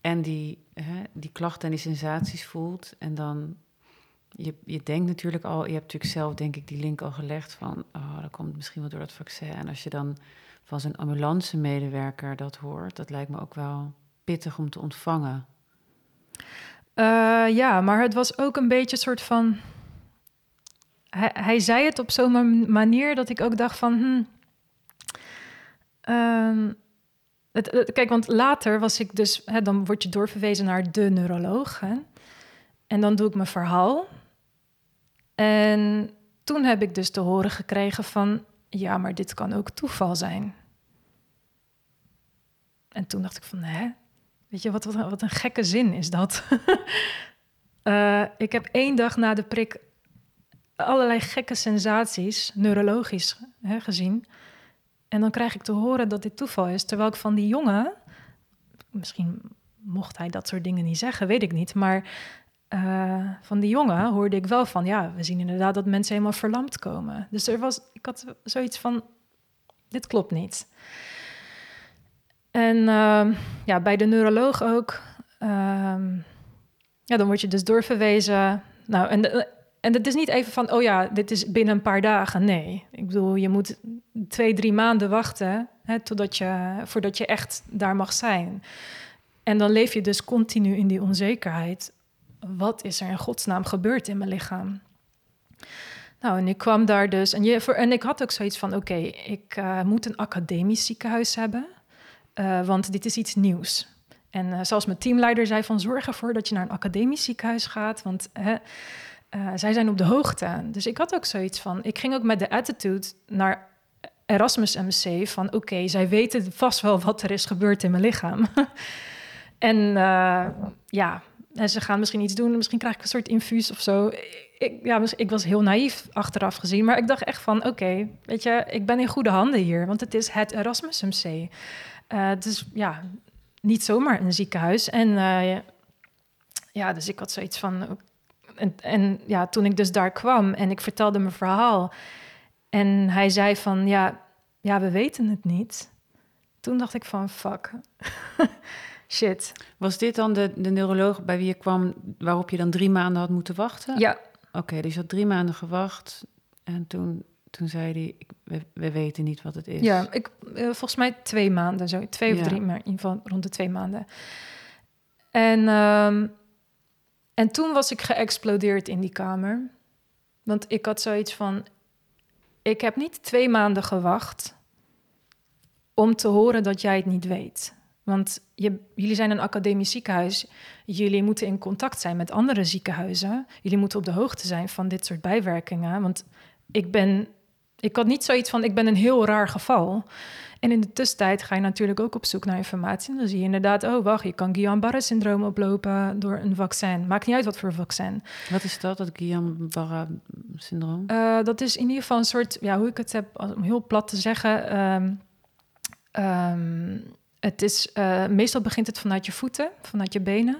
En die, hè, die klachten en die sensaties voelt. En dan, je, je denkt natuurlijk al, je hebt natuurlijk zelf denk ik die link al gelegd van, oh, dat komt misschien wel door dat vaccin. En als je dan van zijn ambulance-medewerker dat hoort, dat lijkt me ook wel pittig om te ontvangen. Ja, maar het was ook een beetje een soort van. Hij, zei het op zo'n manier dat ik ook dacht van. Hm, ehm, het, kijk, want later was ik dus, hè, dan word je doorverwezen naar de neuroloog. En dan doe ik mijn verhaal. En toen heb ik dus te horen gekregen van, ja, maar dit kan ook toeval zijn. En toen dacht ik van, hè? Weet je, wat, wat, een gekke zin is dat. uh, ik heb één dag na de prik allerlei gekke sensaties, neurologisch hè, gezien. En dan krijg ik te horen dat dit toeval is. Terwijl ik van die jongen, misschien mocht hij dat soort dingen niet zeggen, weet ik niet. Maar uh, van die jongen hoorde ik wel van, ja, we zien inderdaad dat mensen helemaal verlamd komen. Dus er was, ik had zoiets van, dit klopt niet. En uh, ja, bij de neuroloog ook. Uh, ja, dan word je dus doorverwezen. Nou, en en het is niet even van, oh ja, dit is binnen een paar dagen. Nee, ik bedoel, je moet twee, drie maanden wachten hè, totdat je, voordat je echt daar mag zijn. En dan leef je dus continu in die onzekerheid. Wat is er in godsnaam gebeurd in mijn lichaam? Nou, en ik kwam daar dus. En, je, en ik had ook zoiets van: oké, ik uh, moet een academisch ziekenhuis hebben, uh, want dit is iets nieuws. En uh, zoals mijn teamleider zei: van zorg ervoor dat je naar een academisch ziekenhuis gaat. Want uh, zij zijn op de hoogte. Dus ik had ook zoiets van, ik ging ook met de attitude naar Erasmus MC van oké, zij weten vast wel wat er is gebeurd in mijn lichaam. en ja, ze gaan misschien iets doen, misschien krijg ik een soort infuus of zo. Ik, ja, ik was heel naïef achteraf gezien, maar ik dacht echt van oké, weet je, ik ben in goede handen hier, want het is het Erasmus MC. Uh, het is ja, niet zomaar een ziekenhuis. En ja, dus ik had zoiets van en, en ja, toen ik dus daar kwam en ik vertelde mijn verhaal. En hij zei van, ja, ja, we weten het niet. Toen dacht ik van, fuck. Shit. Was dit dan de, de neuroloog bij wie je kwam, waarop je dan drie maanden had moeten wachten? Ja. Oké, dus je had drie maanden gewacht en toen, toen zei hij, ik, we, we, weten niet wat het is. Ja, ik, uh, volgens mij twee maanden, zo twee of drie, maar in ieder geval rond de twee maanden. En um, en toen was ik geëxplodeerd in die kamer. Want ik had zoiets van: ik heb niet twee maanden gewacht om te horen dat jij het niet weet. Want je, jullie zijn een academisch ziekenhuis. Jullie moeten in contact zijn met andere ziekenhuizen. Jullie moeten op de hoogte zijn van dit soort bijwerkingen. Want ik ben. Ik had niet zoiets van: ik ben een heel raar geval. En in de tussentijd ga je natuurlijk ook op zoek naar informatie. En dan zie je inderdaad, oh wacht, je kan Guillain-Barré-syndroom oplopen door een vaccin. Maakt niet uit wat voor vaccin. Wat is dat, dat Guillain-Barré-syndroom? Uh, dat is in ieder geval een soort, ja, hoe ik het heb, om heel plat te zeggen... Um, um, het is, uh, meestal begint het vanuit je voeten, vanuit je benen.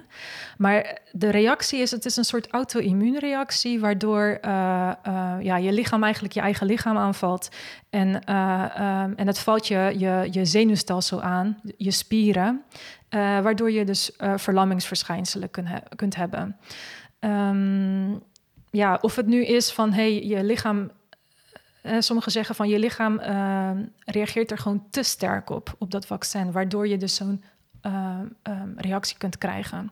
Maar de reactie is, het is een soort auto-immuunreactie... waardoor uh, uh, ja, je lichaam eigenlijk je eigen lichaam aanvalt. En, um, en het valt je, je, je zenuwstelsel aan, je spieren... waardoor je dus verlammingsverschijnselen kunt hebben. Um, ja, of het nu is van, hey, je lichaam uh, sommigen zeggen van je lichaam uh, reageert er gewoon te sterk op, op dat vaccin, waardoor je dus zo'n uh, um, reactie kunt krijgen.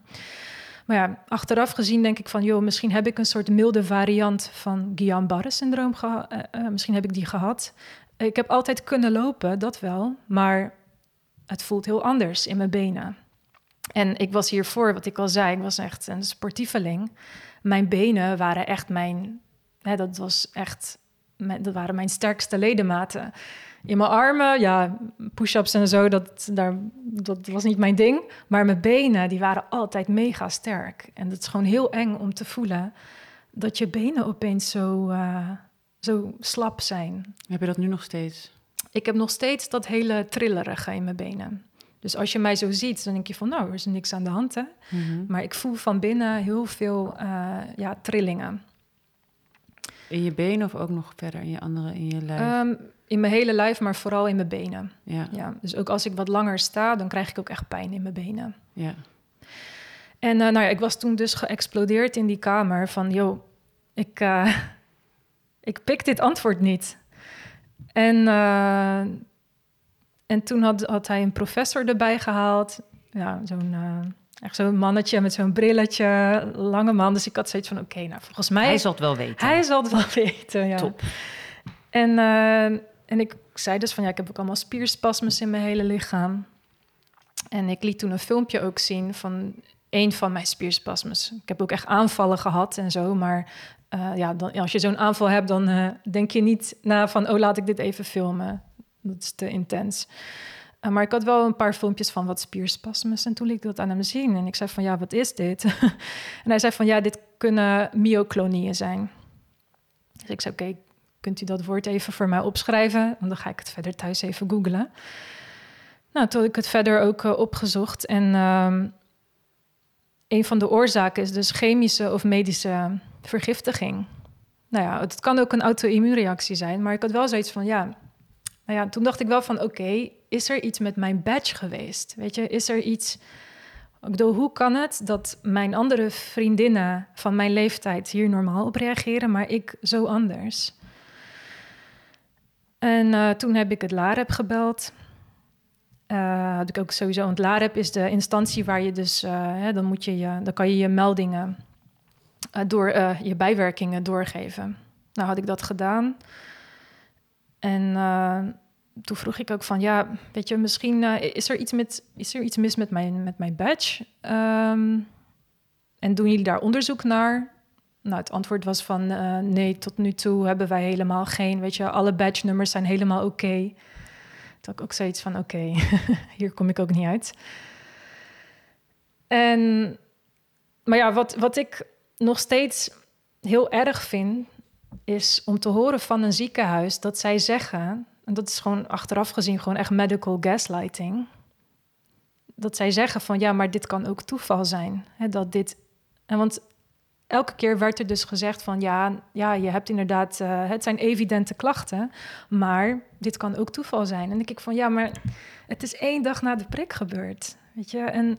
Maar ja, achteraf gezien denk ik van, joh, misschien heb ik een soort milde variant van Guillain-Barré-syndroom gehad. misschien heb ik die gehad. Ik heb altijd kunnen lopen, dat wel, maar het voelt heel anders in mijn benen. En ik was hiervoor, wat ik al zei, ik was echt een sportieveling. Mijn benen waren echt mijn, hè, dat was echt dat waren mijn sterkste ledematen. In mijn armen, ja, push-ups en zo, dat, daar, dat was niet mijn ding. Maar mijn benen, die waren altijd mega sterk. En het is gewoon heel eng om te voelen dat je benen opeens zo, uh, zo slap zijn. Heb je dat nu nog steeds? Ik heb nog steeds dat hele trillerige in mijn benen. Dus als je mij zo ziet, dan denk je van, nou, er is niks aan de hand, hè? Mm Maar ik voel van binnen heel veel uh, ja, trillingen. In je benen of ook nog verder in je andere, in je lijf? Um, in mijn hele lijf, maar vooral in mijn benen. Ja. ja. Dus ook als ik wat langer sta, dan krijg ik ook echt pijn in mijn benen. Ja. En uh, nou ja, ik was toen dus geëxplodeerd in die kamer van, joh, ik, uh, ik pik dit antwoord niet. En, uh, en toen had, had hij een professor erbij gehaald, ja, zo'n Echt zo'n mannetje met zo'n brilletje, lange man. Dus ik had zoiets van, oké, nou volgens mij... Hij zal het wel weten. Hij zal het wel weten, ja. Top. En, uh, en ik zei dus van, ja, ik heb ook allemaal spierspasmes in mijn hele lichaam. En ik liet toen een filmpje ook zien van een van mijn spierspasmes. Ik heb ook echt aanvallen gehad en zo, maar uh, ja, dan, als je zo'n aanval hebt, dan uh, denk je niet na van, oh, laat ik dit even filmen. Dat is te intens. Uh, maar ik had wel een paar filmpjes van wat spierspasmes en toen liet ik dat aan hem zien. En ik zei van, ja, wat is dit? en hij zei van, ja, dit kunnen myoclonieën zijn. Dus ik zei, oké, kunt u dat woord even voor mij opschrijven? Want dan ga ik het verder thuis even googlen. Nou, toen heb ik het verder ook opgezocht en... Um, een van de oorzaken is dus chemische of medische vergiftiging. Nou ja, het kan ook een auto-immuunreactie zijn, maar ik had wel zoiets van ja. Nou ja, toen dacht ik wel van oké, is er iets met mijn badge geweest? Weet je, is er iets. Ik bedoel, hoe kan het dat mijn andere vriendinnen van mijn leeftijd hier normaal op reageren, maar ik zo anders? En uh, toen heb ik het LAREP gebeld. Uh, had ik ook sowieso. Want LAREP is de instantie waar je dus, uh, hè, dan moet je je, dan kan je je meldingen door je bijwerkingen doorgeven. Nou had ik dat gedaan. En toen vroeg ik ook van, ja, weet je, misschien is er iets met, is er iets mis met mijn, met mijn badge? Um, en doen jullie daar onderzoek naar? Nou, het antwoord was van, nee, tot nu toe hebben wij helemaal geen, weet je, alle badge nummers zijn helemaal oké. Okay had ik ook zoiets van: oké, hier kom ik ook niet uit. En, maar ja, wat, wat ik nog steeds heel erg vind, is om te horen van een ziekenhuis dat zij zeggen, en dat is gewoon achteraf gezien gewoon echt medical gaslighting, dat zij zeggen van ja, maar dit kan ook toeval zijn. Hè, dat dit, en want elke keer werd er dus gezegd van ja, ja je hebt inderdaad, uh, het zijn evidente klachten, maar dit kan ook toeval zijn. En dan ik van ja, maar het is één dag na de prik gebeurd, weet je. En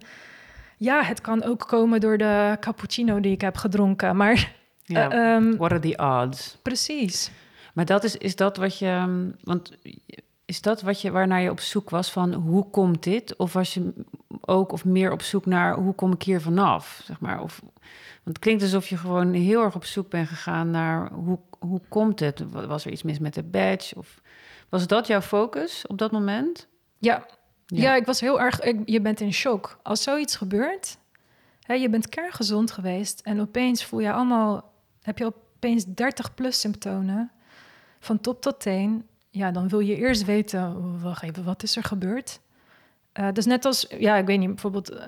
ja, het kan ook komen door de cappuccino die ik heb gedronken, maar... Ja, uh, um, what are the odds? Precies. Maar dat is, is dat wat je... Want is dat wat je, waarnaar je op zoek was van hoe komt dit? Of was je ook of meer op zoek naar hoe kom ik hier vanaf? Zeg maar, of het klinkt alsof je gewoon heel erg op zoek bent gegaan naar hoe, hoe komt het? Was er iets mis met de badge? Of was dat jouw focus op dat moment? Ja, ja. ik was heel erg. Ik, je bent in shock. Als zoiets gebeurt, hè, je bent kerngezond geweest en opeens voel je allemaal, heb je opeens 30 plus symptomen van top tot teen. Ja, dan wil je eerst weten, wacht even, wat is er gebeurd? Uh, dus net als, ja, ik weet niet, bijvoorbeeld uh,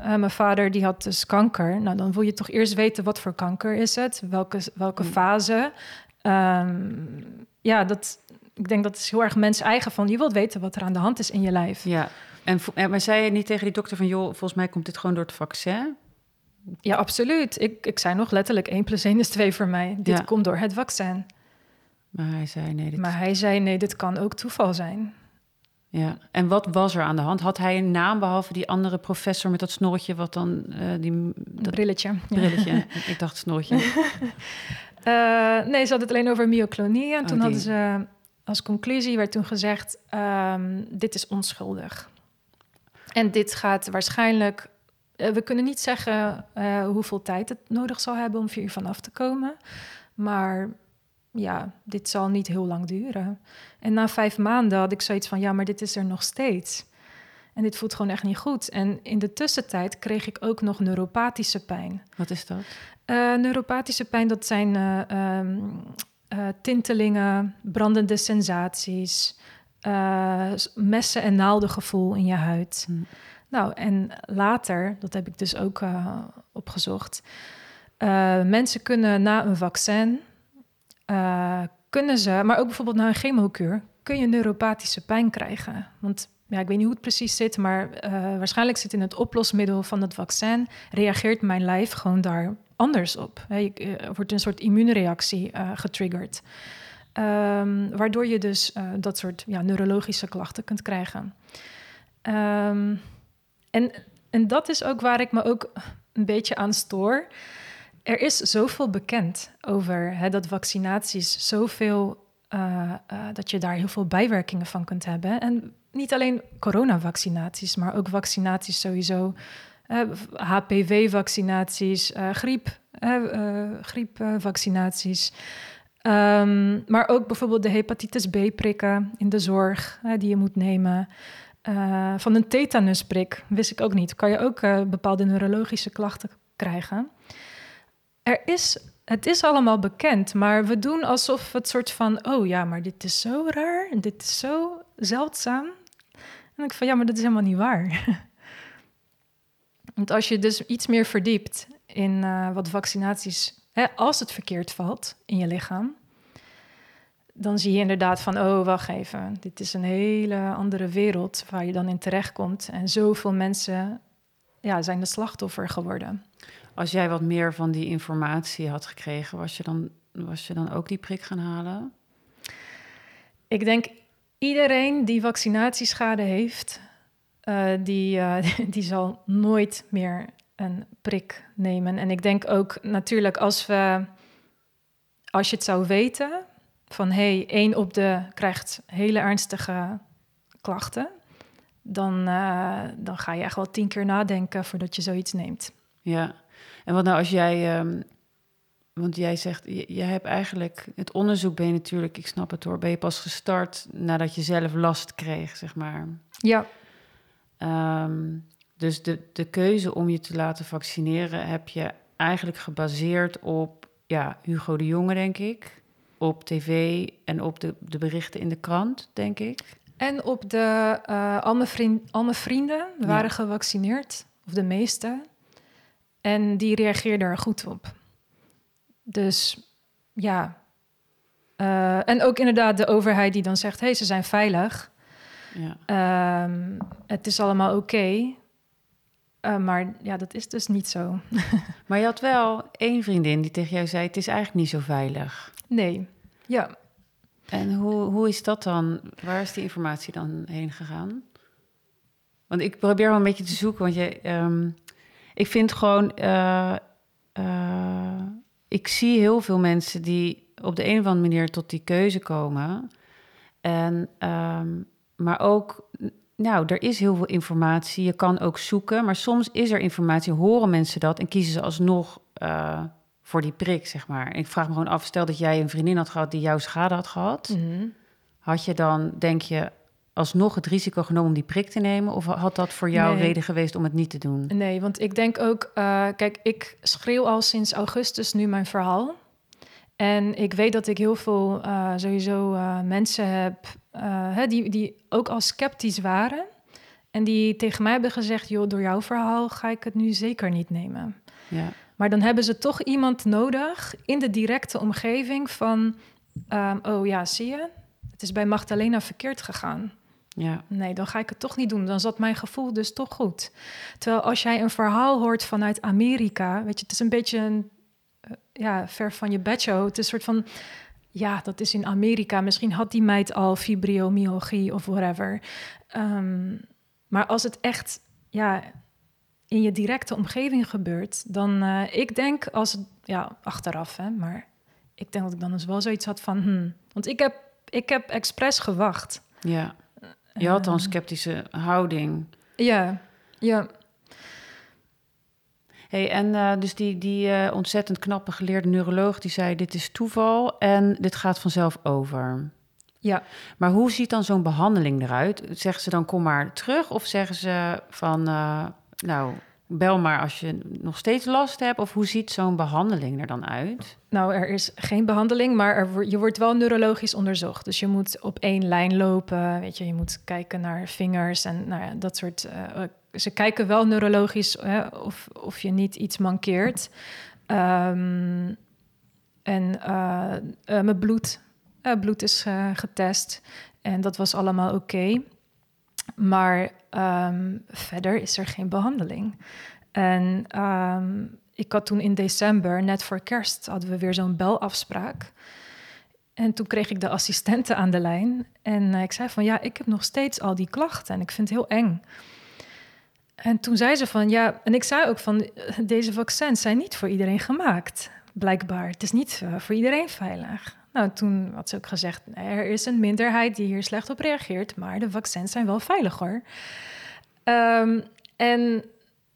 uh, mijn vader die had dus kanker. Nou, dan wil je toch eerst weten wat voor kanker is het, welke, welke mm. fase. Um, ja, dat, ik denk dat is heel erg mens eigen van. Je wilt weten wat er aan de hand is in je lijf. Ja, en maar zei je niet tegen die dokter van... joh, volgens mij komt dit gewoon door het vaccin? Ja, absoluut. Ik, ik zei nog letterlijk 1 plus 1 is 2 voor mij. Dit ja. komt door het vaccin. Maar hij zei nee. Dit... Maar hij zei nee, dit kan ook toeval zijn. Ja, en wat was er aan de hand? Had hij een naam behalve die andere professor met dat snorretje, wat dan uh, die dat brilletje? Brilletje. Ik dacht snorretje. uh, nee, ze hadden het alleen over myoclonie. En oh, toen hadden ze als conclusie werd toen gezegd: um, dit is onschuldig. En dit gaat waarschijnlijk. Uh, we kunnen niet zeggen hoeveel tijd het nodig zal hebben om hier vanaf te komen. Maar ja, dit zal niet heel lang duren. En na vijf maanden had ik zoiets van, ja, maar dit is er nog steeds. En dit voelt gewoon echt niet goed. En in de tussentijd kreeg ik ook nog neuropathische pijn. Wat is dat? Uh, neuropathische pijn, dat zijn uh, um, uh, tintelingen, brandende sensaties, messen- en naaldengevoel in je huid. Hm. Nou, en later, dat heb ik dus ook opgezocht, mensen kunnen na een vaccin uh, kunnen ze, maar ook bijvoorbeeld na een chemokuur, kun je neuropathische pijn krijgen. Want ja, ik weet niet hoe het precies zit, maar waarschijnlijk zit in het oplosmiddel van het vaccin, reageert mijn lijf gewoon daar anders op. Wordt een soort immuunreactie getriggerd. Um, waardoor je dus dat soort ja, neurologische klachten kunt krijgen. Um, en, en dat is ook waar ik me ook een beetje aan stoor er is zoveel bekend over hè, dat vaccinaties zoveel, uh, uh, dat je daar heel veel bijwerkingen van kunt hebben. En niet alleen coronavaccinaties, maar ook vaccinaties sowieso HPV-vaccinaties, griep, griepvaccinaties. Um, maar ook bijvoorbeeld de hepatitis B-prikken in de zorg die je moet nemen. Uh, van een tetanusprik wist ik ook niet. Kan je ook uh, bepaalde neurologische klachten krijgen. Er is, het is allemaal bekend, maar we doen alsof het soort van... oh ja, maar dit is zo raar, dit is zo zeldzaam. En ik van, ja, maar dat is helemaal niet waar. Want als je dus iets meer verdiept in uh, wat vaccinaties Hè, als het verkeerd valt in je lichaam, dan zie je inderdaad van, oh, wacht even, dit is een hele andere wereld waar je dan in terechtkomt. En zoveel mensen ja, zijn de slachtoffer geworden. Als jij wat meer van die informatie had gekregen, was je dan, was je dan ook die prik gaan halen? Ik denk iedereen die vaccinatieschade heeft, uh, die, uh, die zal nooit meer een prik nemen. En ik denk ook natuurlijk als we, als je het zou weten, van hé, hey, één op de krijgt hele ernstige klachten, dan, uh, dan ga je echt wel tien keer nadenken voordat je zoiets neemt. Ja, en wat nou als jij, um, want jij zegt, je, hebt eigenlijk, het onderzoek ben je natuurlijk, ik snap het hoor, ben je pas gestart nadat je zelf last kreeg, zeg maar. Ja. Um, dus de, de keuze om je te laten vaccineren heb je eigenlijk gebaseerd op ja, Hugo de Jonge, denk ik. Op tv en op de, de berichten in de krant, denk ik. En op de, uh, al, mijn vriend, al mijn vrienden waren gevaccineerd, of de meeste. En die reageerden er goed op. Dus ja. Uh, en ook inderdaad de overheid die dan zegt: hé, hey, ze zijn veilig. Ja. Um, het is allemaal oké. Uh, maar ja, dat is dus niet zo. maar je had wel één vriendin die tegen jou zei: Het is eigenlijk niet zo veilig. Nee, ja. En hoe, hoe is dat dan? Waar is die informatie dan heen gegaan? Want ik probeer wel een beetje te zoeken, want je, um, ik vind gewoon, uh, uh, ik zie heel veel mensen die op de een of andere manier tot die keuze komen. En, um, maar ook nou, er is heel veel informatie. Je kan ook zoeken, maar soms is er informatie, horen mensen dat en kiezen ze alsnog uh, voor die prik, zeg maar. ik vraag me gewoon af, stel dat jij een vriendin had gehad die jouw schade had gehad, mm had je dan, denk je, alsnog het risico genomen om die prik te nemen? Of had dat voor jou reden geweest om het niet te doen? Nee, want ik denk ook, uh, kijk, ik schreeuw al sinds augustus nu mijn verhaal. En ik weet dat ik heel veel uh, sowieso uh, mensen heb hè, die, die ook al sceptisch waren. En die tegen mij hebben gezegd: joh, door jouw verhaal ga ik het nu zeker niet nemen. Ja. Maar dan hebben ze toch iemand nodig in de directe omgeving van: um, oh ja, zie je, het is bij Magdalena verkeerd gegaan. Ja. Nee, dan ga ik het toch niet doen. Dan zat mijn gevoel dus toch goed. Terwijl als jij een verhaal hoort vanuit Amerika, weet je, het is een beetje een eh, ja, ver van je bedshow. Het is een soort van, ja, dat is in Amerika. Misschien had die meid al fibromyalgie of whatever. Um, maar als het echt, ja, in je directe omgeving gebeurt, dan, uh, ik denk als ja, achteraf, hè, maar ik denk dat ik dan dus wel zoiets had van, hmm, want ik heb, ik heb expres gewacht. Ja, je had dan een ehm. sceptische houding. Ja, ja. Hey, en uh, dus die, die uh, ontzettend knappe geleerde neuroloog die zei: Dit is toeval en dit gaat vanzelf over. Ja. Maar hoe ziet dan zo'n behandeling eruit? Zeggen ze dan: Kom maar terug? Of zeggen ze van: uh, Nou, bel maar als je nog steeds last hebt? Of hoe ziet zo'n behandeling er dan uit? Nou, er is geen behandeling, maar je wordt wel neurologisch onderzocht. Dus je moet op één lijn lopen. Weet je, je moet kijken naar vingers en nou ja, dat soort ze kijken wel neurologisch of, of je niet iets mankeert. Um, en uh, mijn bloed, bloed is getest en dat was allemaal oké. Maar um, verder is er geen behandeling. En um, ik had toen in december, net voor kerst, hadden we weer zo'n belafspraak. En toen kreeg ik de assistente aan de lijn. En ik zei van ja, ik heb nog steeds al die klachten en ik vind het heel eng. En toen zei ze van ja, en ik zei ook van deze vaccins zijn niet voor iedereen gemaakt, blijkbaar. Het is niet uh, voor iedereen veilig. Nou, toen had ze ook gezegd, er is een minderheid die hier slecht op reageert, maar de vaccins zijn wel veilig hoor. Um, en,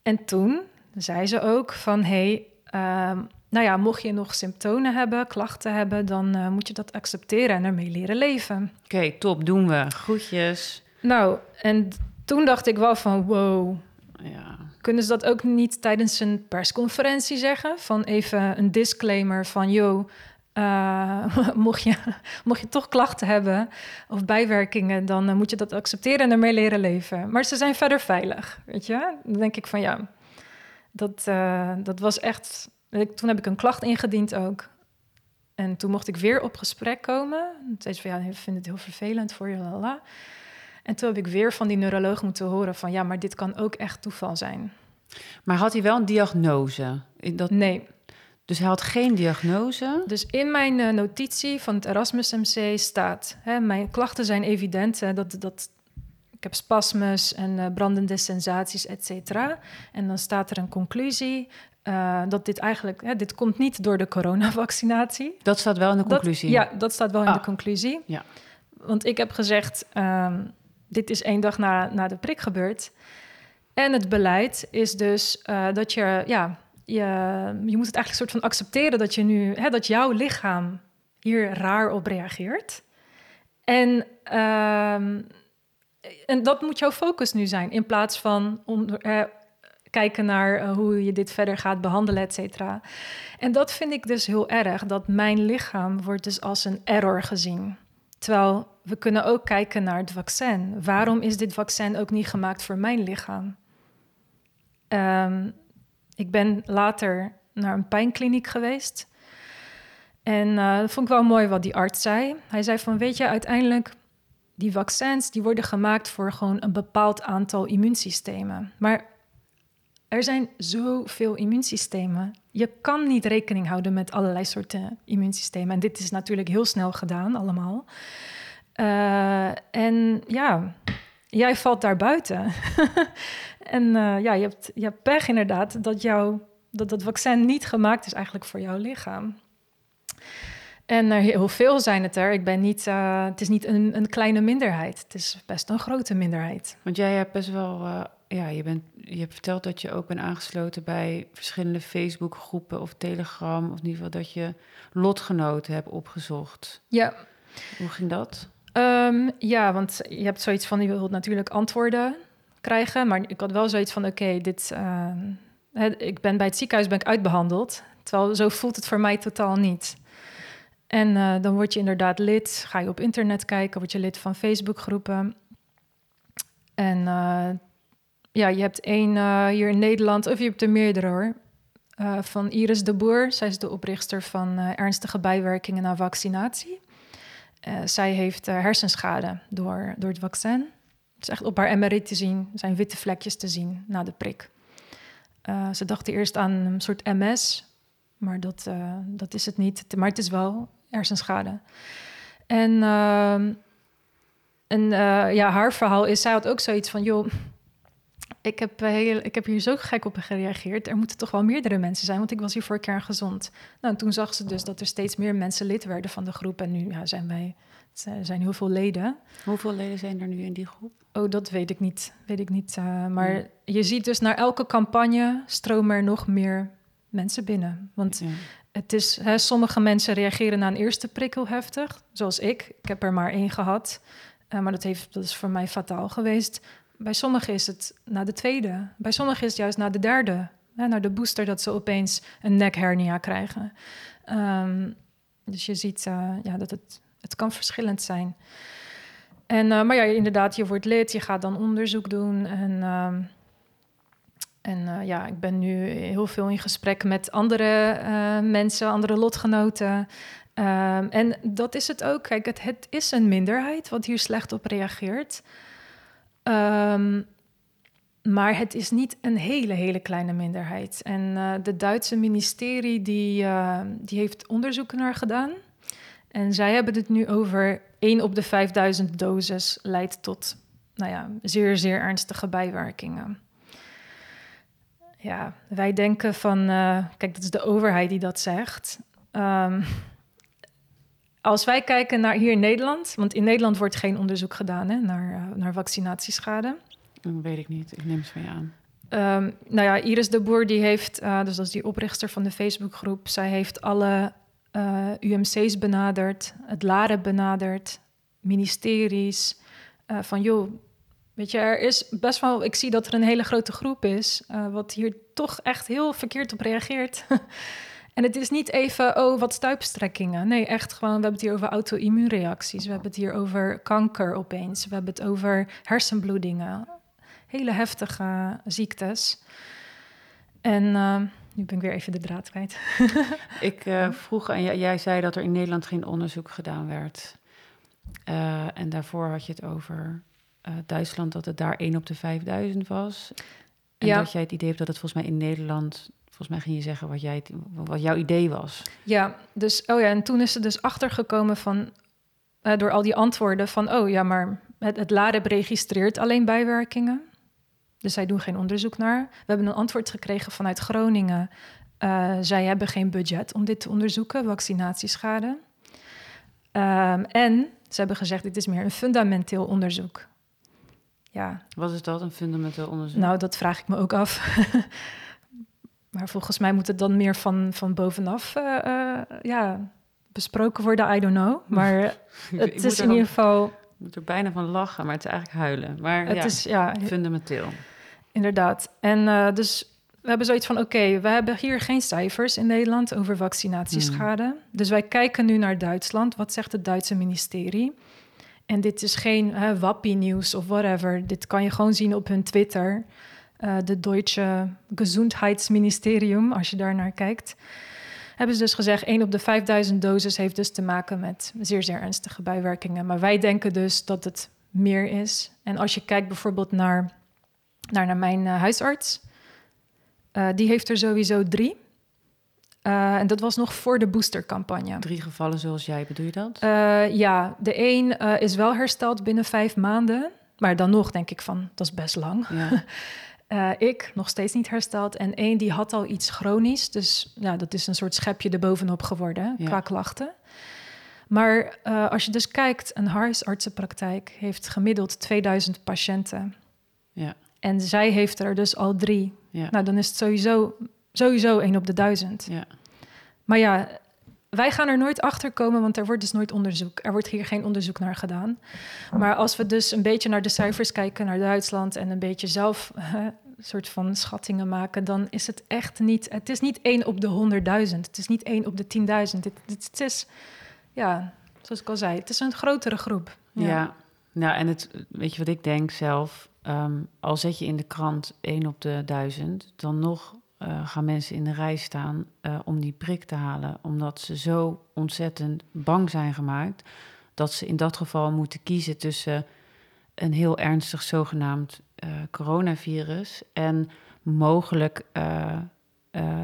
En toen zei ze ook van... hey, ehm, nou ja, mocht je nog symptomen hebben, klachten hebben... dan uh, moet je dat accepteren en ermee leren leven. Oké, top, doen we. Groetjes. Nou, en toen dacht ik wel van wow... Ja. Kunnen ze dat ook niet tijdens een persconferentie zeggen? Van even een disclaimer van... joh, uh, mocht, je, mocht je toch klachten hebben of bijwerkingen, dan uh, moet je dat accepteren en ermee leren leven. Maar ze zijn verder veilig, weet je? Dan denk ik van ja, dat, uh, dat was echt. Ik, toen heb ik een klacht ingediend ook. En toen mocht ik weer op gesprek komen. Toen zei ze van ja, ik vind het heel vervelend voor je, lala. En toen heb ik weer van die neuroloog moeten horen van ja, maar dit kan ook echt toeval zijn. Maar had hij wel een diagnose? Dat... Nee. Dus hij had geen diagnose? Dus in mijn uh, notitie van het Erasmus MC staat... Hè, mijn klachten zijn evident. Hè, dat, dat, ik heb spasmus en uh, brandende sensaties, et cetera. En dan staat er een conclusie... Uh, dat dit eigenlijk... Hè, dit komt niet door de coronavaccinatie. Dat staat wel in de conclusie? Dat, ja, dat staat wel in de ah. conclusie. Ja. Want ik heb gezegd... Um, dit is één dag na, na de prik gebeurd. En het beleid is dus dat je... Ja, je, je moet het eigenlijk soort van accepteren dat je nu, hè, dat jouw lichaam hier raar op reageert. En, uh, en dat moet jouw focus nu zijn, in plaats van om, kijken naar uh, hoe je dit verder gaat behandelen, et cetera. En dat vind ik dus heel erg, dat mijn lichaam wordt dus als een error gezien. Terwijl we kunnen ook kijken naar het vaccin. Waarom is dit vaccin ook niet gemaakt voor mijn lichaam? Um, ik ben later naar een pijnkliniek geweest. En uh, dat vond ik wel mooi wat die arts zei. Hij zei van, weet je, uiteindelijk... die vaccins die worden gemaakt voor gewoon een bepaald aantal immuunsystemen. Maar er zijn zoveel immuunsystemen. Je kan niet rekening houden met allerlei soorten immuunsystemen. En dit is natuurlijk heel snel gedaan, allemaal. Uh, en ja, jij valt daar buiten. en uh, ja, je hebt, je hebt pech inderdaad dat, jou, dat dat vaccin niet gemaakt is eigenlijk voor jouw lichaam. En er heel veel zijn het er. Ik ben niet, uh, het is niet een, een, kleine minderheid. Het is best een grote minderheid. Want jij hebt best wel, uh, ja, je, bent, je hebt verteld dat je ook bent aangesloten bij verschillende Facebookgroepen of Telegram. Of in ieder geval dat je lotgenoten hebt opgezocht. Ja. Hoe ging dat? Um, ja, want je hebt zoiets van, je wilt natuurlijk antwoorden krijgen. Maar ik had wel zoiets van, oké, dit... Uh, ik ben bij het ziekenhuis ben ik uitbehandeld. Terwijl zo voelt het voor mij totaal niet. En uh, dan word je inderdaad lid. Ga je op internet kijken, word je lid van Facebookgroepen. En uh, ja, je hebt één hier in Nederland, of je hebt er meerdere hoor. van Iris de Boer. Zij is de oprichter van ernstige bijwerkingen na vaccinatie. Zij heeft hersenschade door, door het vaccin. Is echt op haar MRI te zien. Zijn witte vlekjes te zien na de prik. Uh, ze dachten eerst aan een soort MS, maar dat, dat is het niet. Maar het is wel hersenschade. En, ehm, en ja, haar verhaal is, zij had ook zoiets van, joh, ik heb, heel, ik heb hier zo gek op gereageerd. Er moeten toch wel meerdere mensen zijn, want ik was hier vorig jaar gezond. Nou, en toen zag ze dus dat er steeds meer mensen lid werden van de groep. En nu ja, zijn wij, er zijn heel veel leden. Hoeveel leden zijn er nu in die groep? Oh, dat weet ik niet. Weet ik niet. Uh, maar ja. je ziet dus naar elke campagne stromen er nog meer mensen binnen. Want ja. het is, hè, sommige mensen reageren na een eerste prikkel heftig, zoals ik. Ik heb er maar één gehad. Uh, maar dat, heeft, dat is voor mij fataal geweest. Bij sommigen is het na de tweede. Bij sommigen is het juist na de derde. Hè, naar de booster dat ze opeens een nekhernia krijgen. Um, dus je ziet uh, ja, dat het, het kan verschillend zijn. En, uh, maar ja, inderdaad, je wordt lid, je gaat dan onderzoek doen. En, uh, en uh, ja, ik ben nu heel veel in gesprek met andere mensen, andere lotgenoten. Ehm, en dat is het ook. Kijk, het, het is een minderheid wat hier slecht op reageert. Um, maar het is niet een hele, hele kleine minderheid. En de Duitse ministerie die, die heeft onderzoek naar gedaan. En zij hebben het nu over 1 op de 5000 doses leidt tot nou ja, zeer, zeer ernstige bijwerkingen. Ja, wij denken van, uh, kijk, dat is de overheid die dat zegt. Um, als wij kijken naar hier in Nederland, want in Nederland wordt geen onderzoek gedaan hè, naar, uh, naar vaccinatieschade. Dat weet ik niet, ik neem het van je aan. Um, nou ja, Iris de Boer, die heeft, uh, dus dat is die oprichter van de Facebookgroep, zij heeft alle uh, UMC's benaderd, het LARE benaderd, ministeries. Uh, van joh, weet je, er is best wel, ik zie dat er een hele grote groep is, wat hier toch echt heel verkeerd op reageert. En het is niet even, oh, wat stuipstrekkingen. Nee, echt gewoon, we hebben het hier over auto-immuunreacties. We hebben het hier over kanker opeens. We hebben het over hersenbloedingen. Hele heftige ziektes. En nu ben ik weer even de draad kwijt. ik uh, vroeg aan jij, jij zei dat er in Nederland geen onderzoek gedaan werd. Uh, en daarvoor had je het over Duitsland, dat het daar 1 op de 5000 was. En ja. dat jij het idee hebt dat het volgens mij in Nederland Volgens mij ging je zeggen wat, jij, wat jouw idee was. Ja, dus, oh ja, en toen is er dus achtergekomen van, uh, door al die antwoorden van, oh ja, maar het, het LAREB registreert alleen bijwerkingen. Dus zij doen geen onderzoek naar. We hebben een antwoord gekregen vanuit Groningen. Uh, zij hebben geen budget om dit te onderzoeken, vaccinatieschade. Um, en ze hebben gezegd, dit is meer een fundamenteel onderzoek. Ja. Wat is dat, een fundamenteel onderzoek? Nou, dat vraag ik me ook af. Maar volgens mij moet het dan meer van, van bovenaf uh, uh, ja, besproken worden. I don't know. Maar het is in ieder geval... Ik moet er bijna van lachen, maar het is eigenlijk huilen. Maar het ja, is ja, fundamenteel. Inderdaad. En uh, dus we hebben zoiets van: oké, okay, we hebben hier geen cijfers in Nederland over vaccinatieschade. Hmm. Dus wij kijken nu naar Duitsland. Wat zegt het Duitse ministerie? En dit is geen uh, wappie-nieuws of whatever. Dit kan je gewoon zien op hun Twitter uh, de Deutsche Gezondheidsministerium, als je daar naar kijkt, hebben ze dus gezegd: 1 op de 5000 doses heeft dus te maken met zeer, zeer ernstige bijwerkingen. Maar wij denken dus dat het meer is. En als je kijkt bijvoorbeeld naar, naar, naar mijn uh, huisarts, uh, die heeft er sowieso drie. Uh, en dat was nog voor de boostercampagne. Drie gevallen zoals jij, bedoel je dat? ja, de een is wel hersteld binnen vijf maanden. Maar dan nog denk ik van, dat is best lang. Ja. Uh, ik nog steeds niet hersteld. En één die had al iets chronisch. Dus ja, dat is een soort schepje erbovenop geworden ja. qua klachten. Maar uh, als je dus kijkt, een huisartsenpraktijk heeft gemiddeld 2000 patiënten. Ja. En zij heeft er dus al drie. Ja. Nou, dan is het sowieso, sowieso één op de duizend. Ja. Maar ja, wij gaan er nooit achter komen, want er wordt dus nooit onderzoek. Er wordt hier geen onderzoek naar gedaan. Maar als we dus een beetje naar de cijfers kijken, naar Duitsland en een beetje zelf een soort van schattingen maken, dan is het echt niet. Het is niet één op de honderdduizend. Het is niet één op de tienduizend. Het, is, ja, zoals ik al zei, het is een grotere groep. Ja, nou en het, weet je wat ik denk zelf? Um, al zet je in de krant één op de duizend, dan nog uh, gaan mensen in de rij staan uh, om die prik te halen, omdat ze zo ontzettend bang zijn gemaakt dat ze in dat geval moeten kiezen tussen een heel ernstig zogenaamd uh, coronavirus en mogelijk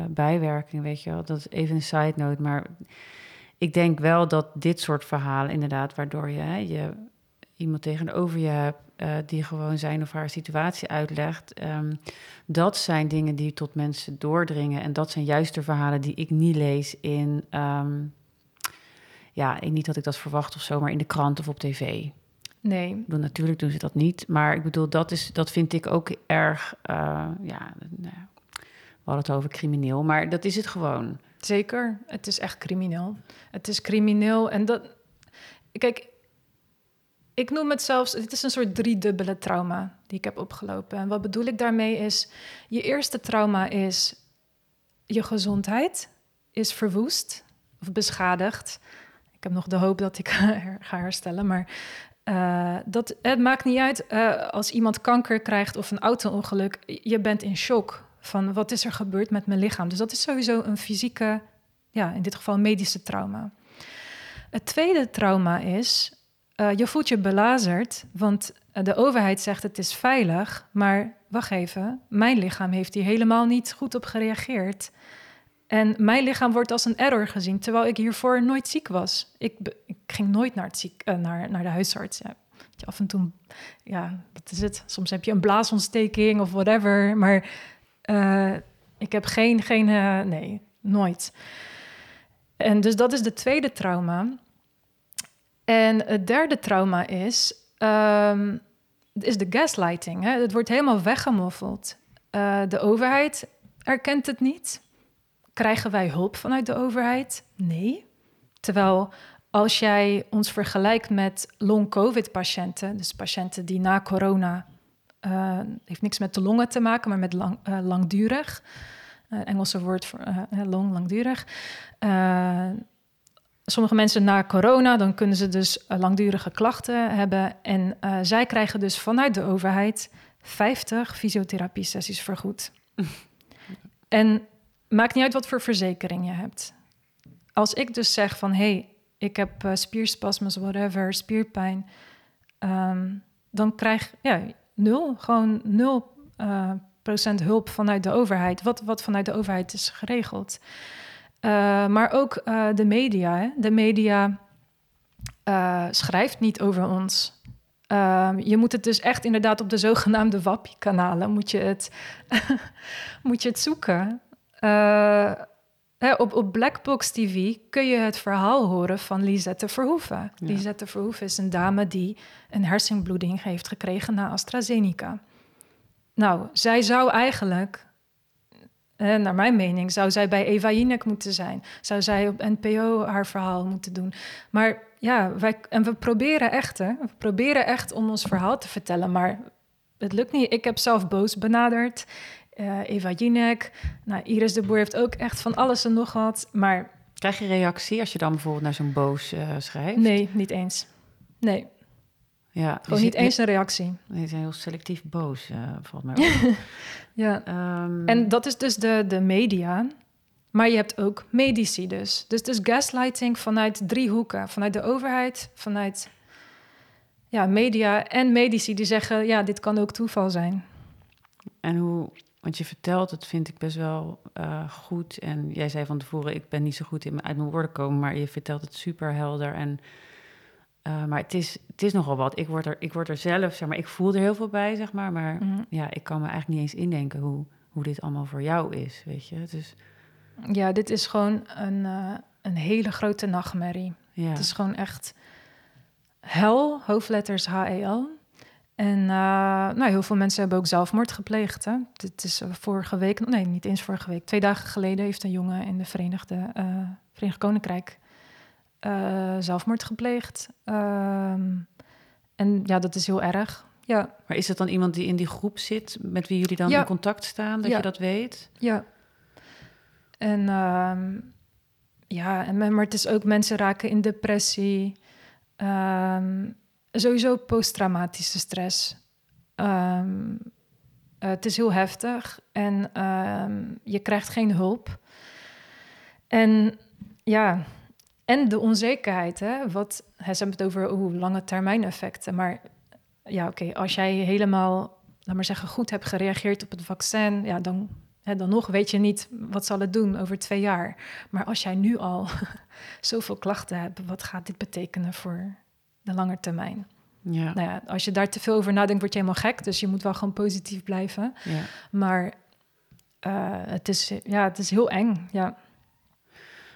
bijwerking, weet je wel. Dat is even een side note, maar ik denk wel dat dit soort verhalen inderdaad, waardoor je, hè, je iemand tegenover je hebt uh, die gewoon zijn of haar situatie uitlegt. Um, dat zijn dingen die tot mensen doordringen. En dat zijn juist de verhalen die ik niet lees in. Um, ja, niet dat ik dat verwacht of zo, maar in de krant of op tv. Nee. Bedoel, natuurlijk doen ze dat niet. Maar ik bedoel, dat, is, dat vind ik ook erg. Uh, ja, nou, we hadden het over crimineel, maar dat is het gewoon. Zeker, het is echt crimineel. Het is crimineel en dat. Kijk, ik noem het zelfs, het is een soort driedubbele trauma die ik heb opgelopen. En wat bedoel ik daarmee is, je eerste trauma is je gezondheid is verwoest of beschadigd. Ik heb nog de hoop dat ik ga herstellen, maar uh, dat, het maakt niet uit uh, als iemand kanker krijgt of een auto-ongeluk. Je bent in shock van wat is er gebeurd met mijn lichaam. Dus dat is sowieso een fysieke, ja, in dit geval medische trauma. Het tweede trauma is uh, je voelt je belazerd, want eh, de overheid zegt het is veilig, maar wacht even, mijn lichaam heeft hier helemaal niet goed op gereageerd. En mijn lichaam wordt als een error gezien, terwijl ik hiervoor nooit ziek was. Ik, ging nooit naar, ziek, uh, naar, naar de huisarts. Ja. Af en toe, ja, dat is het. Soms heb je een blaasontsteking of whatever, maar ik heb geen, geen nee, nooit. En dus dat is de tweede trauma. En het derde trauma is, um, is de gaslighting. Hè? Het wordt helemaal weggemoffeld. Uh, de overheid erkent het niet. Krijgen wij hulp vanuit de overheid? Nee. Terwijl als jij ons vergelijkt met long-covid-patiënten, dus patiënten die na corona, uh, heeft niks met de longen te maken, maar met lang, uh, langdurig, Engelse woord voor long, langdurig. Sommige mensen na corona, dan kunnen ze dus langdurige klachten hebben en zij krijgen dus vanuit de overheid 50 fysiotherapie-sessies vergoed. en maakt niet uit wat voor verzekering je hebt. Als ik dus zeg van hé, hey, ik heb uh, spierspasmus, whatever, spierpijn, ehm, dan krijg je ja, nul, gewoon nul uh, procent hulp vanuit de overheid, wat, wat vanuit de overheid is geregeld. Uh, maar ook de media. Hè? De media schrijft niet over ons. Um, je moet het dus echt inderdaad op de zogenaamde WAPI-kanalen moet je het, moet je het zoeken. Hè, op, op Blackbox TV kun je het verhaal horen van Lisette Verhoeven. Ja. Lisette Verhoeven is een dame die een hersenbloeding heeft gekregen na AstraZeneca. Nou, zij zou eigenlijk, hè, naar mijn mening, zou zij bij Eva Jinek moeten zijn. Zou zij op NPO haar verhaal moeten doen. Maar ja, wij, en we proberen echt, hè, we proberen echt om ons verhaal te vertellen, maar het lukt niet. Ik heb zelf Boos benaderd, uh, Eva Jinek, nou, Iris de Boer heeft ook echt van alles en nog wat, maar... Krijg je reactie als je dan bijvoorbeeld naar zo'n Boos uh, schrijft? Nee, niet eens. Nee. Ja, Gewoon niet eens een reactie. Ze zijn heel selectief boos, uh, volgens mij. ja. Um... En dat is dus de, de media. Maar je hebt ook medici dus. Dus dus gaslighting vanuit drie hoeken. Vanuit de overheid, vanuit ja, media en medici die zeggen... ja, dit kan ook toeval zijn. En hoe... Want je vertelt, het vind ik best wel uh, goed. En jij zei van tevoren, ik ben niet zo goed in uit mijn woorden komen... maar je vertelt het super helder en... Uh, maar het is, het is nogal wat. Ik word, er, ik word er zelf, zeg maar, ik voel er heel veel bij, zeg maar. Maar mm. ja, ik kan me eigenlijk niet eens indenken hoe, hoe dit allemaal voor jou is, weet je. Dus ja, dit is gewoon een, uh, een hele grote nachtmerrie. Ja. Het is gewoon echt hel, hoofdletters H-E-L. En uh, nou, heel veel mensen hebben ook zelfmoord gepleegd. Hè? Dit is vorige week, nee, niet eens vorige week. Twee dagen geleden heeft een jongen in de Verenigde, Verenigd Koninkrijk zelfmoord gepleegd. Ehm, en ja, dat is heel erg. Ja. Maar is het dan iemand die in die groep zit, met wie jullie dan in contact staan, dat je dat weet? Ja, en ehm, ja, en, maar het is ook mensen raken in depressie. Um, sowieso posttraumatische stress. Um, het is heel heftig en je krijgt geen hulp. En ja, en de onzekerheid. Hè? Wat, ze hebben het over hoe lange termijn effecten. Maar ja, oké, als jij helemaal, laat maar zeggen, goed hebt gereageerd op het vaccin, ja, dan dan nog weet je niet wat zal het doen over twee jaar. Maar als jij nu al zoveel klachten hebt, wat gaat dit betekenen voor de lange termijn? Ja. Nou ja, als je daar te veel over nadenkt, word je helemaal gek. Dus je moet wel gewoon positief blijven. Ja. Maar uh, het, is, ja, het is heel eng, ja.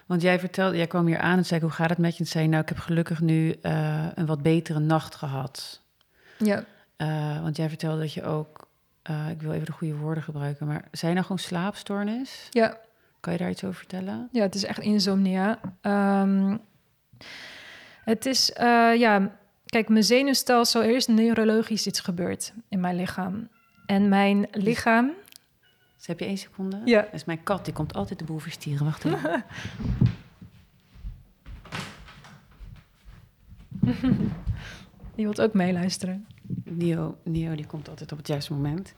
Want jij vertelde, jij kwam hier aan en zei: Hoe gaat het met je? En zei: Nou, ik heb gelukkig nu uh, een wat betere nacht gehad. Ja. Uh, want jij vertelde dat je ook uh, ik wil even de goede woorden gebruiken, maar zijn nou gewoon slaapstoornis? Ja. Kan je daar iets over vertellen? Ja, het is echt insomnia. Um, het is, ja, kijk, mijn zenuwstelsel, er is neurologisch iets gebeurd in mijn lichaam. En mijn lichaam... Dus heb je één seconde? Ja. Dat is mijn kat, die komt altijd de boel verstieren. Wacht even. die wilt ook meeluisteren. Nio, Nio die komt altijd op het juiste moment.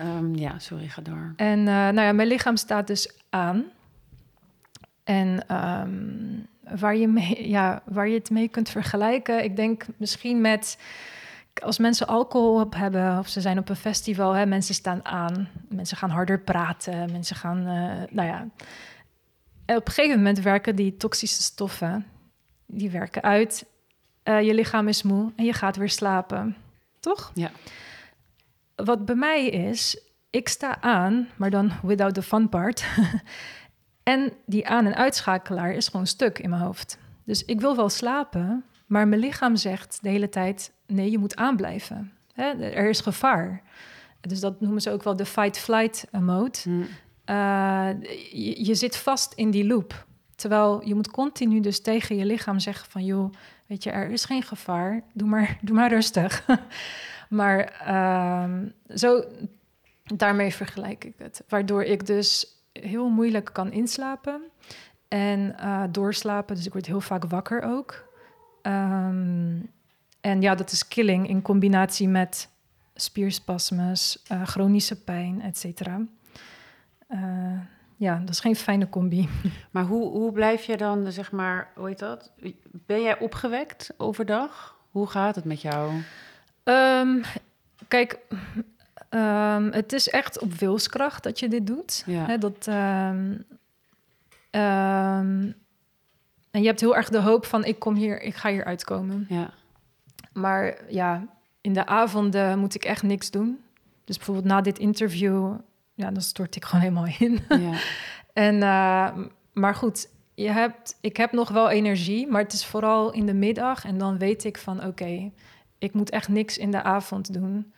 Um, ja, sorry, ga door. En uh, nou ja, mijn lichaam staat dus aan. En um, waar, je mee, ja, waar je het mee kunt vergelijken, ik denk misschien met als mensen alcohol op hebben of ze zijn op een festival, hè, mensen staan aan, mensen gaan harder praten, mensen gaan, uh, nou ja. En op een gegeven moment werken die toxische stoffen, die werken uit. Uh, je lichaam is moe en je gaat weer slapen toch? Ja. Wat bij mij is, ik sta aan, maar dan without the fun part. en die aan- en uitschakelaar is gewoon stuk in mijn hoofd. Dus ik wil wel slapen, maar mijn lichaam zegt de hele tijd: nee, je moet aanblijven. Hè? Er is gevaar. Dus dat noemen ze ook wel de fight-flight mode. Mm. Uh, je, je, zit vast in die loop. Terwijl je moet continu dus tegen je lichaam zeggen van... joh, weet je, er is geen gevaar, doe maar, doe maar rustig. maar uh, zo, daarmee vergelijk ik het. Waardoor ik dus heel moeilijk kan inslapen en uh, doorslapen. Dus ik word heel vaak wakker ook. Um, en ja, dat is killing in combinatie met spierspasmes, uh, chronische pijn, et cetera. Uh, ja, dat is geen fijne combi. Maar hoe, hoe blijf je dan, zeg maar, hoe heet dat? Ben jij opgewekt overdag? Hoe gaat het met jou? Um, kijk, um, het is echt op wilskracht dat je dit doet. Ja. dat, um, en je hebt heel erg de hoop van, ik kom hier, ik ga hier uitkomen. Ja. Maar ja, in de avonden moet ik echt niks doen. Dus bijvoorbeeld na dit interview, ja, dan stort ik gewoon helemaal in. Ja. en, uh, maar goed, je hebt, ik heb nog wel energie, maar het is vooral in de middag. En dan weet ik van, oké, ik moet echt niks in de avond doen.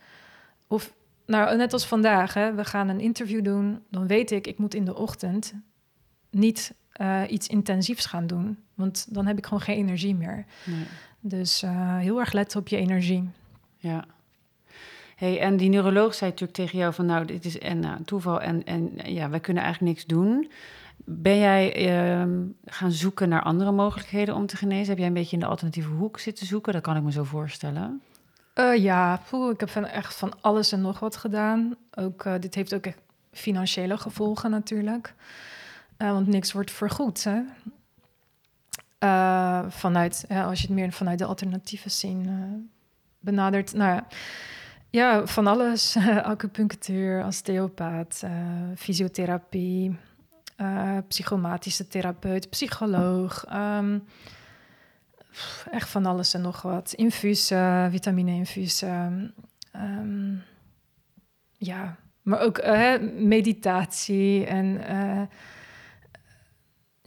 Of, nou, net als vandaag, hè, we gaan een interview doen. Dan weet ik, ik moet in de ochtend niet uh, iets intensiefs gaan doen. Want dan heb ik gewoon geen energie meer. Nee. Dus uh, heel erg letten op je energie. Ja. Hey, en die neuroloog zei natuurlijk tegen jou van nou, dit is en, uh, toeval en, en ja, wij kunnen eigenlijk niks doen. Ben jij uh, gaan zoeken naar andere mogelijkheden om te genezen? Heb jij een beetje in de alternatieve hoek zitten zoeken? Dat kan ik me zo voorstellen. Uh, ja, poeh, ik heb van, echt van alles en nog wat gedaan. Ook, uh, dit heeft ook echt financiële gevolgen natuurlijk. Want niks wordt vergoed. Hè? Uh, vanuit, als je het meer vanuit de alternatieve scene uh, benadert. Nou ja, ja van alles. acupunctuur, osteopaat, fysiotherapie, psychomatische therapeut, psycholoog. Um, echt van alles en nog wat. Infusen, vitamine-infusen. Um, ja, maar ook meditatie en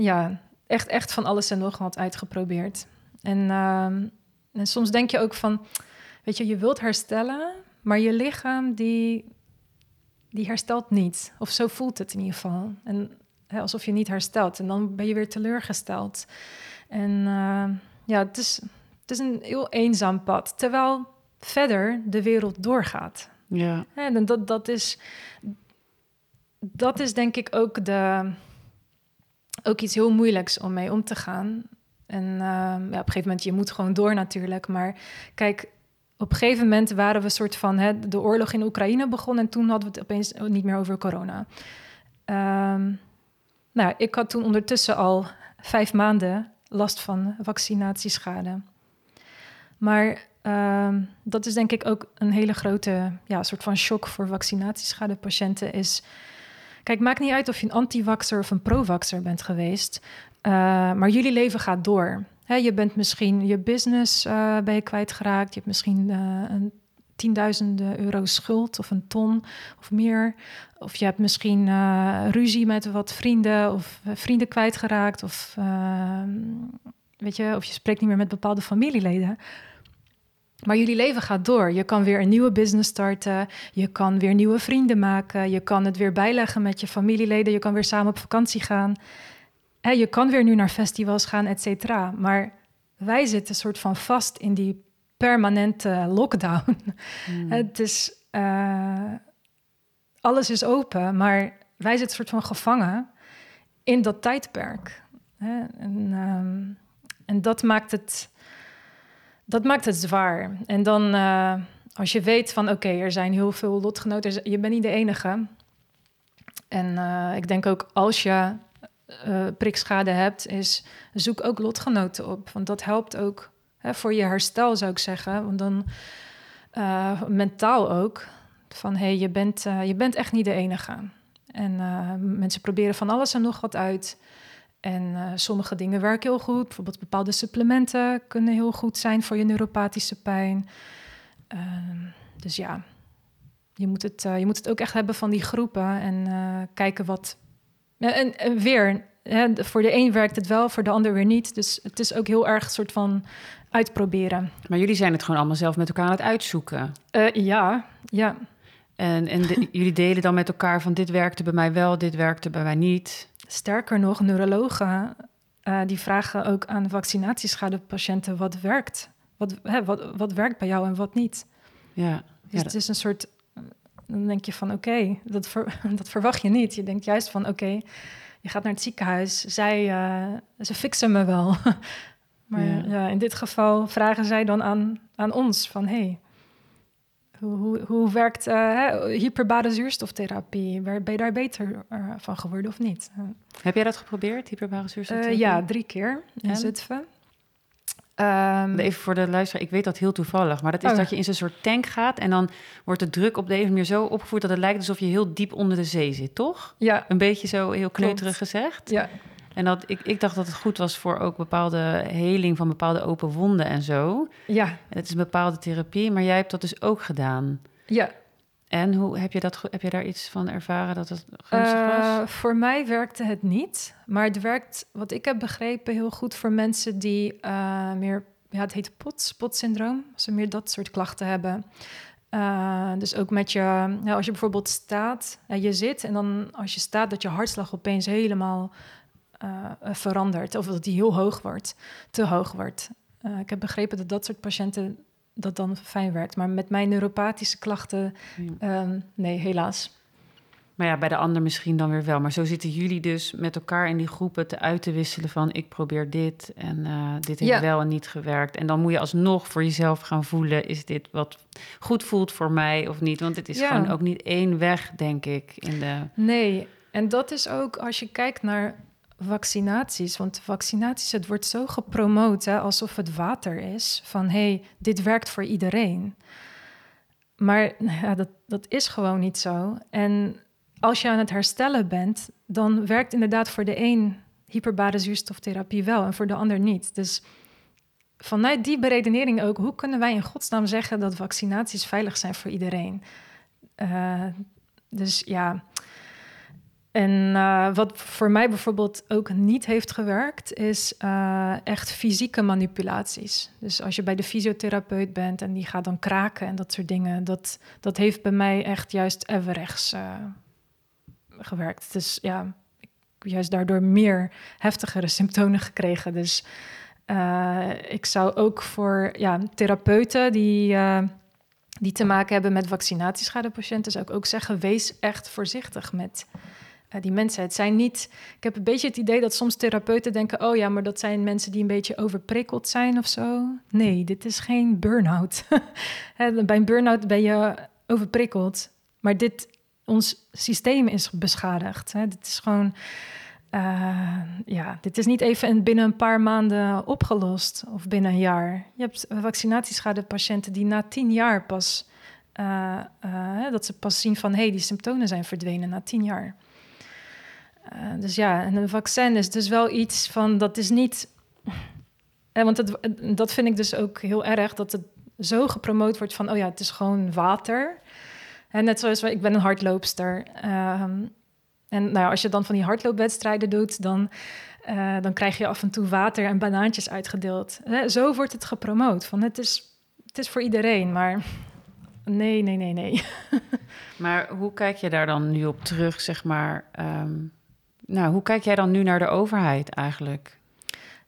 ja echt, echt van alles en nog wat uitgeprobeerd. En, uh, en soms denk je ook van, weet je, je wilt herstellen, maar je lichaam die, die herstelt niet. Of zo voelt het in ieder geval. En hè, alsof je niet herstelt. En dan ben je weer teleurgesteld. En uh, ja, het is, het is een heel eenzaam pad. Terwijl verder de wereld doorgaat. Ja. En dat, dat, is, dat is denk ik ook de ook iets heel moeilijks om mee om te gaan. En uh, ja, op een gegeven moment, je moet gewoon door natuurlijk. Maar kijk, op een gegeven moment waren we soort van... Hè, de oorlog in Oekraïne begon en toen hadden we het opeens niet meer over corona. Um, nou, ik had toen ondertussen al vijf maanden last van vaccinatieschade. Maar um, dat is denk ik ook een hele grote ja, soort van shock voor vaccinatieschadepatiënten... is Kijk, maakt niet uit of je een anti-vaxxer of een pro-vaxxer bent geweest. Uh, maar jullie leven gaat door. Je bent misschien je business uh, ben je kwijtgeraakt. Je hebt misschien uh, een tienduizenden euro schuld of een ton of meer. Of je hebt misschien ruzie met wat vrienden of vrienden kwijtgeraakt. Of, ehm, weet je, of je spreekt niet meer met bepaalde familieleden. Maar jullie leven gaat door. Je kan weer een nieuwe business starten. Je kan weer nieuwe vrienden maken. Je kan het weer bijleggen met je familieleden. Je kan weer samen op vakantie gaan. En je kan weer nu naar festivals gaan, et cetera. Maar wij zitten soort van vast in die permanente lockdown. Hmm. Het is... Uh, alles is open, maar wij zitten soort van gevangen in dat tijdperk. En, um, en dat maakt het dat maakt het zwaar. En dan uh, als je weet van oké, er zijn heel veel lotgenoten, je bent niet de enige. En uh, ik denk ook als je uh, prikschade hebt, is zoek ook lotgenoten op. Want dat helpt ook hè, voor je herstel, zou ik zeggen. Want dan mentaal ook. Van hé, hey, je, bent, je bent echt niet de enige. En mensen proberen van alles en nog wat uit. En uh, sommige dingen werken heel goed. Bijvoorbeeld bepaalde supplementen kunnen heel goed zijn voor je neuropathische pijn. Uh, dus ja, je moet, het, uh, je moet het ook echt hebben van die groepen en eh, kijken wat. En, en weer, hè, voor de een werkt het wel, voor de ander weer niet. Dus het is ook heel erg een soort van uitproberen. Maar jullie zijn het gewoon allemaal zelf met elkaar aan het uitzoeken. ja, ja. En, en jullie delen dan met elkaar van dit werkte bij mij wel, dit werkte bij mij niet. Sterker nog, neurologen uh, die vragen ook aan vaccinatieschadepatiënten wat werkt. Wat, hè, wat, wat werkt bij jou en wat niet. Ja, dus het is een soort. Dan denk je van oké, dat, ver, dat verwacht je niet. Je denkt juist van oké, je gaat naar het ziekenhuis. Zij, uh, ze fixen me wel. maar ja. ja. in dit geval vragen zij dan aan, aan ons van hey, hoe, hoe, hoe werkt uh, hyperbare zuurstoftherapie? Ben je daar beter uh, van geworden of niet? Heb jij dat geprobeerd, hyperbare zuurstoftherapie? ja, drie keer in Zutphen. Um, Even voor de luisteraar, ik weet dat heel toevallig, maar dat is oh. dat je in zo'n soort tank gaat en dan wordt de druk op de manier zo opgevoerd dat het lijkt alsof je heel diep onder de zee zit, toch? Ja. Een beetje zo heel kneuterig gezegd. Ja. En dat, ik, ik dacht dat het goed was voor ook bepaalde heling van bepaalde open wonden en zo. Ja. het is een bepaalde therapie, maar jij hebt dat dus ook gedaan. Ja. En hoe heb je, dat, heb je daar iets van ervaren dat het gunstig uh, was? Voor mij werkte het niet. Maar het werkt, wat ik heb begrepen, heel goed voor mensen die uh, meer, ja, het heet POTS, POTS-syndroom. Als ze meer dat soort klachten hebben. Uh, dus ook met je, nou, als je bijvoorbeeld staat, je zit en dan als je staat, dat je hartslag opeens helemaal verandert. Of dat die heel hoog wordt, te hoog wordt. ik heb begrepen dat dat soort patiënten dat dan fijn werkt. Maar met mijn neuropathische klachten, ehm, nee, helaas. Maar ja, bij de ander misschien dan weer wel. Maar zo zitten jullie dus met elkaar in die groepen te uit te wisselen van... ik probeer dit en uh, dit heeft wel en niet gewerkt. En dan moet je alsnog voor jezelf gaan voelen... is dit wat goed voelt voor mij of niet? Want het is gewoon ook niet één weg, denk ik. In de... Nee, en dat is ook als je kijkt naar vaccinaties. Want vaccinaties, het wordt zo gepromoot alsof het water is. Van hé, hey, dit werkt voor iedereen. Maar ja, dat, dat is gewoon niet zo. En als je aan het herstellen bent, dan werkt inderdaad voor de een hyperbare zuurstoftherapie wel en voor de ander niet. Dus vanuit die beredenering ook, hoe kunnen wij in godsnaam zeggen dat vaccinaties veilig zijn voor iedereen? Uh, dus ja, en uh, wat voor mij bijvoorbeeld ook niet heeft gewerkt, is uh, echt fysieke manipulaties. Dus als je bij de fysiotherapeut bent en die gaat dan kraken en dat soort dingen, dat, dat heeft bij mij echt juist everrechts uh, gewerkt. Dus ja, ik heb juist daardoor meer heftigere symptomen gekregen. Dus ik zou ook voor ja, therapeuten die die te maken hebben met vaccinatieschadepatiënten, zou ik ook zeggen: wees echt voorzichtig met die mensen. Het zijn niet. Ik heb een beetje het idee dat soms therapeuten denken: oh ja, maar dat zijn mensen die een beetje overprikkeld zijn of zo. Nee, dit is geen burn-out. Bij een burn-out ben je overprikkeld. Maar dit, ons systeem is beschadigd. Hè. Dit is gewoon. Uh, ja, dit is niet even binnen een paar maanden opgelost of binnen een jaar. Je hebt vaccinatieschadepatiënten die na tien jaar pas. Uh, dat ze pas zien van hé, hey, die symptomen zijn verdwenen na tien jaar. Uh, dus ja, en een vaccin is dus wel iets van, dat is niet... Eh, want het, dat vind ik dus ook heel erg, dat het zo gepromoot wordt van, oh ja, het is gewoon water. En net zoals, ik ben een hardloopster. Um, en nou ja, als je dan van die hardloopwedstrijden doet, dan, uh, dan krijg je af en toe water en banaantjes uitgedeeld. zo wordt het gepromoot, van het is, het is voor iedereen, maar nee, nee, nee, nee. maar hoe kijk je daar dan nu op terug, zeg maar... Um nou, hoe kijk jij dan nu naar de overheid eigenlijk?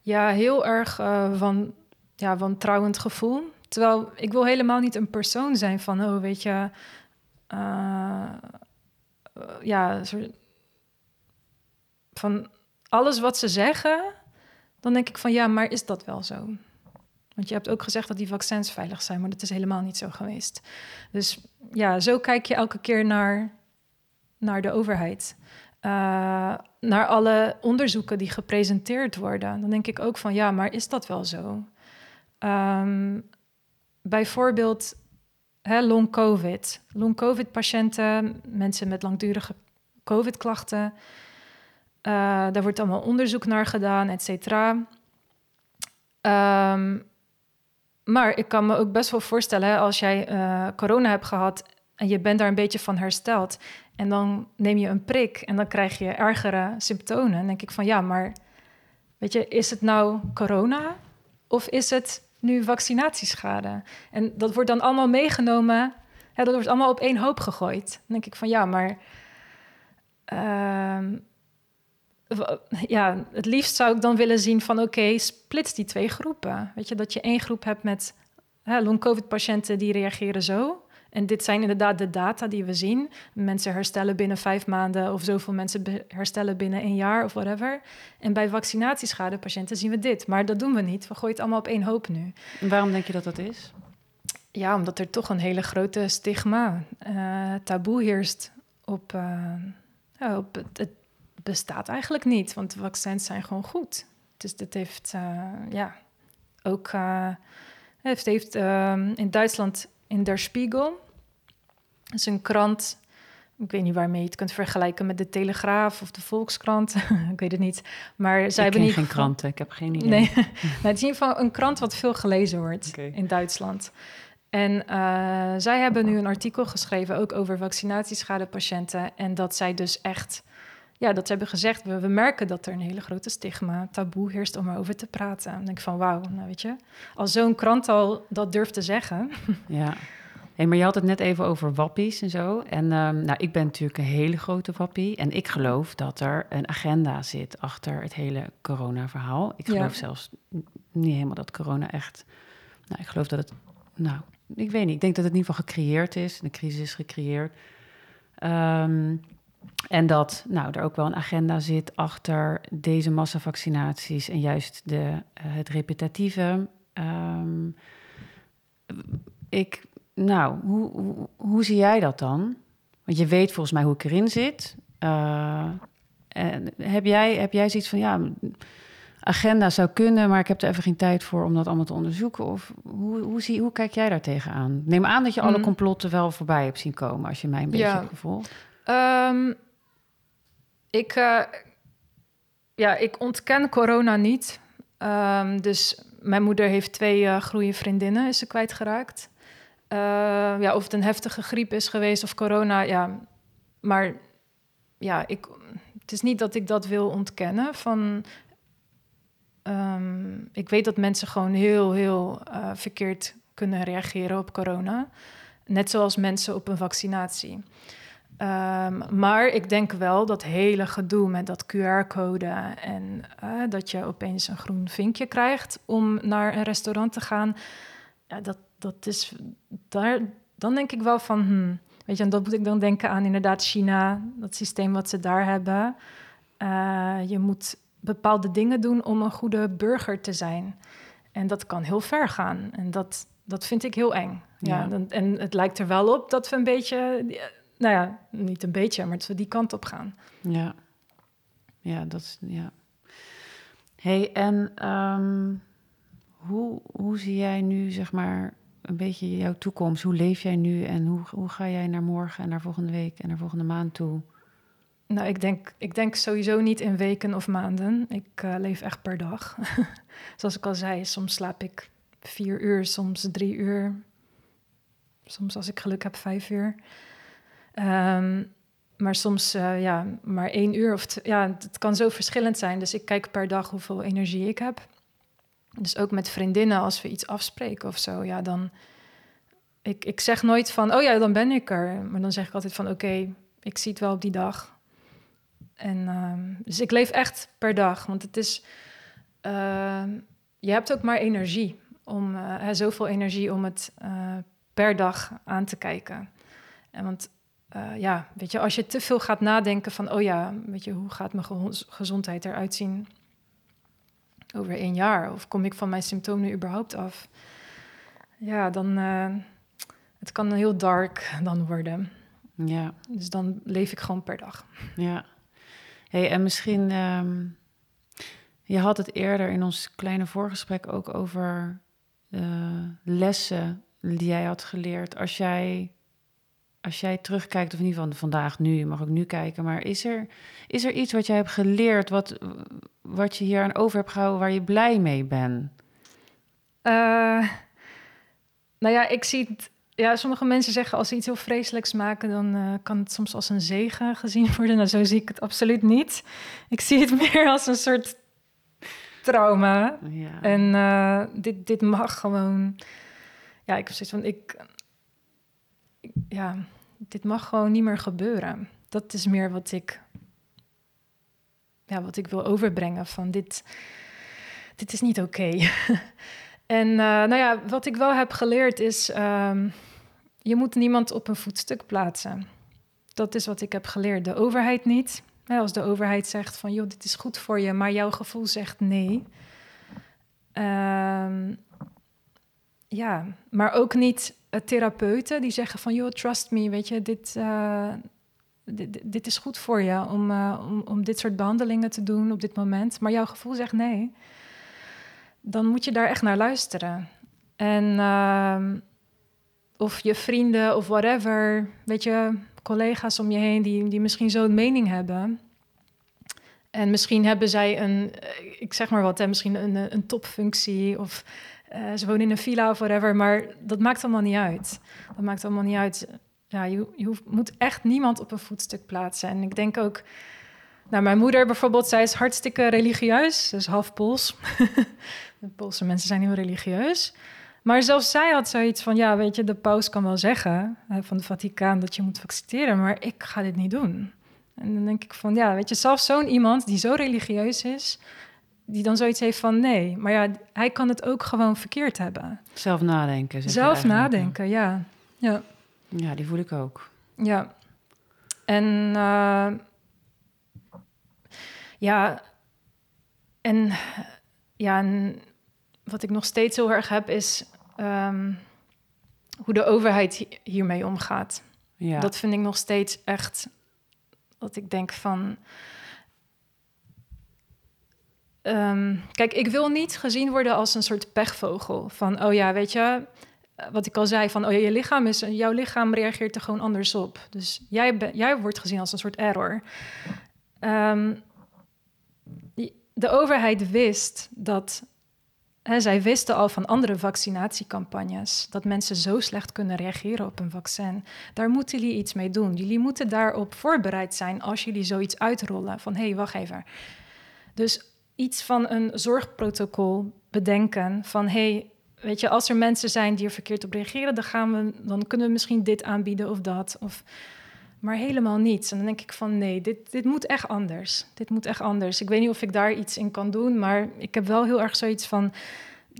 Ja, heel erg uh, van ja, wantrouwend gevoel. Terwijl ik wil helemaal niet een persoon zijn van, oh, weet je, uh, ja, soort van alles wat ze zeggen, dan denk ik van ja, maar is dat wel zo? Want je hebt ook gezegd dat die vaccins veilig zijn, maar dat is helemaal niet zo geweest. Dus ja, zo kijk je elke keer naar, naar de overheid. Uh, naar alle onderzoeken die gepresenteerd worden. Dan denk ik ook van ja, maar is dat wel zo? Um, bijvoorbeeld hè, long COVID. Long COVID patiënten, mensen met langdurige COVID klachten. Uh, daar wordt allemaal onderzoek naar gedaan, et cetera. Um, maar ik kan me ook best wel voorstellen, als jij uh, corona hebt gehad en je bent daar een beetje van hersteld en dan neem je een prik en dan krijg je ergere symptomen. Dan denk ik van ja, maar weet je, is het nou corona of is het nu vaccinatieschade? En dat wordt dan allemaal meegenomen dat wordt allemaal op één hoop gegooid. Dan denk ik van ja, maar Ehm, ja, het liefst zou ik dan willen zien van oké, splits die twee groepen. Weet je, dat je één groep hebt met long-covid-patiënten die reageren zo. En dit zijn inderdaad de data die we zien. Mensen herstellen binnen vijf maanden of zoveel mensen herstellen binnen een jaar of whatever. En bij vaccinatieschadepatiënten zien we dit. Maar dat doen we niet. We gooien het allemaal op één hoop nu. En waarom denk je dat dat is? Ja, omdat er toch een hele grote stigma, uh, taboe heerst op, uh, Oh, het, bestaat eigenlijk niet, want de vaccins zijn gewoon goed. Dus dat heeft, uh, ja, ook... Heeft, heeft uh, in Duitsland in Der Spiegel... Dat is een krant... Ik weet niet waarmee je het kunt vergelijken met de Telegraaf of de Volkskrant. ik weet het niet. Maar zij ik hebben niet geen kranten. Ik heb geen idee. Nee, het is in ieder geval een krant wat veel gelezen wordt in Duitsland. En uh, zij hebben nu een artikel geschreven ook over vaccinatieschadepatiënten. En dat zij dus echt ja, dat ze hebben gezegd, we, we merken dat er een hele grote stigma, taboe heerst om erover te praten. En dan denk ik van, wauw, nou weet je, als zo'n krant al dat durft te zeggen. Ja. Hey, maar je had het net even over wappies en zo. En um, nou, ik ben natuurlijk een hele grote wappie. En ik geloof dat er een agenda zit achter het hele corona-verhaal. Ik geloof zelfs niet helemaal dat corona echt... Nou, ik geloof dat het... Nou, ik weet niet. Ik denk dat het in ieder geval gecreëerd is. De crisis is gecreëerd. Um, en dat nou, er ook wel een agenda zit achter deze massavaccinaties en juist de, uh, het repetitieve. Um, ik, nou, hoe, hoe, hoe, zie jij dat dan? Want je weet volgens mij hoe ik erin zit. Uh, en heb, jij, heb jij zoiets van, ja, agenda zou kunnen, maar ik heb er even geen tijd voor om dat allemaal te onderzoeken? Of hoe, hoe, zie, hoe kijk jij daar tegenaan? Neem aan dat je alle mm. complotten wel voorbij hebt zien komen, als je mij een beetje ja. Um, ik, uh, ja, ik ontken corona niet. Um, dus mijn moeder heeft twee uh, goede vriendinnen, is ze kwijtgeraakt. Uh, ja, of het een heftige griep is geweest of corona, ja. Maar ja, ik, het is niet dat ik dat wil ontkennen. Van, um, ik weet dat mensen gewoon heel, heel verkeerd kunnen reageren op corona. Net zoals mensen op een vaccinatie. Um, maar ik denk wel dat hele gedoe met dat QR-code en uh, dat je opeens een groen vinkje krijgt om naar een restaurant te gaan, ja, dat, dat is daar, dan denk ik wel van, hmm, weet je, en dat moet ik dan denken aan inderdaad China, dat systeem wat ze daar hebben. Uh, je moet bepaalde dingen doen om een goede burger te zijn. En dat kan heel ver gaan. En dat, dat vind ik heel eng. Ja. ja en het lijkt er wel op dat we een beetje nou ja, niet een beetje, maar dat we die kant op gaan. Ja, ja, dat is, ja. hey, en um, hoe, hoe zie jij nu, zeg maar, een beetje jouw toekomst? Hoe leef jij nu en hoe, hoe ga jij naar morgen en naar volgende week en naar volgende maand toe? Nou, ik denk, ik denk sowieso niet in weken of maanden. Ik uh, leef echt per dag. Zoals ik al zei, soms slaap ik vier uur, soms drie uur. Soms als ik geluk heb, vijf uur. Um, maar soms uh, ja, maar één uur of ja, het kan zo verschillend zijn. Dus ik kijk per dag hoeveel energie ik heb. Dus ook met vriendinnen, als we iets afspreken of zo, ja, dan. Ik, ik zeg nooit van, oh ja, dan ben ik er. Maar dan zeg ik altijd van, oké, ik zie het wel op die dag. En um, dus ik leef echt per dag, want het is. Uh, je hebt ook maar energie om uh, zoveel energie om het uh, per dag aan te kijken. En want uh, ja, weet je, als je te veel gaat nadenken van, oh ja, weet je, hoe gaat mijn gezondheid eruit zien over één jaar? Of kom ik van mijn symptomen überhaupt af? Ja, dan, uh, het kan heel dark dan worden. Ja. Dus dan leef ik gewoon per dag. Ja. Hey, en misschien, um, je had het eerder in ons kleine voorgesprek ook over uh, lessen die jij had geleerd. Als jij als jij terugkijkt, of in ieder geval vandaag nu, je mag ook nu kijken, maar is er, is er iets wat jij hebt geleerd, wat, wat je hier aan over hebt gehouden, waar je blij mee bent? Uh, nou ja, ik zie het. Ja, sommige mensen zeggen als ze iets heel vreselijks maken, dan uh, kan het soms als een zegen gezien worden. Nou, zo zie ik het absoluut niet. Ik zie het meer als een soort trauma. Ja. En uh, dit, dit mag gewoon. Ja, ik heb zoiets van ik ja, dit mag gewoon niet meer gebeuren. Dat is meer wat ik, ja, wat ik wil overbrengen van dit, dit is niet oké. en uh, nou ja, wat ik wel heb geleerd is, um, je moet niemand op een voetstuk plaatsen. Dat is wat ik heb geleerd. De overheid niet. Als de overheid zegt van, joh, dit is goed voor je, maar jouw gevoel zegt nee. Um, ja, maar ook niet therapeuten die zeggen van, joh, trust me, weet je, dit, uh, dit, dit, is goed voor je om, uh, om, om dit soort behandelingen te doen op dit moment. Maar jouw gevoel zegt nee. Dan moet je daar echt naar luisteren. En uh, of je vrienden of whatever, weet je, collega's om je heen die, die misschien zo'n mening hebben. En misschien hebben zij een, ik zeg maar wat, hè, misschien een, een topfunctie of uh, ze wonen in een villa of whatever, maar dat maakt allemaal niet uit. Dat maakt allemaal niet uit. Ja, je, je hoeft, moet echt niemand op een voetstuk plaatsen. En ik denk ook, nou, mijn moeder bijvoorbeeld, zij is hartstikke religieus, dus half Pools. de Poolse mensen zijn heel religieus. Maar zelfs zij had zoiets van, ja, weet je, de paus kan wel zeggen hè, van de Vaticaan dat je moet vaccineren, maar ik ga dit niet doen. En dan denk ik van, ja, weet je, zelfs zo'n iemand die zo religieus is, die dan zoiets heeft van nee. Maar ja, hij kan het ook gewoon verkeerd hebben. Zelf nadenken. Zelf nadenken, ja. ja. Ja, die voel ik ook. Ja. En uh, ja, en ja, en wat ik nog steeds heel erg heb is um, hoe de overheid hiermee omgaat. Ja. Dat vind ik nog steeds echt. Dat ik denk van Um, kijk, ik wil niet gezien worden als een soort pechvogel. Van, oh ja, weet je, eh, wat ik al zei, van, oh ja, je lichaam is, jouw lichaam reageert er gewoon anders op. Dus jij, jij wordt gezien als een soort error. Um, de overheid wist dat, hè, zij wisten al van andere vaccinatiecampagnes, dat mensen zo slecht kunnen reageren op een vaccin. Daar moeten jullie iets mee doen. Jullie moeten daarop voorbereid zijn als jullie zoiets uitrollen. Van, hé, hey, wacht even. Dus iets van een zorgprotocol bedenken. Van hey, weet je, als er mensen zijn die er verkeerd op reageren, dan, gaan we, dan kunnen we misschien dit aanbieden of dat. Of, maar helemaal niets. En dan denk ik van nee, dit, dit moet echt anders. Dit moet echt anders. Ik weet niet of ik daar iets in kan doen, maar ik heb wel heel erg zoiets van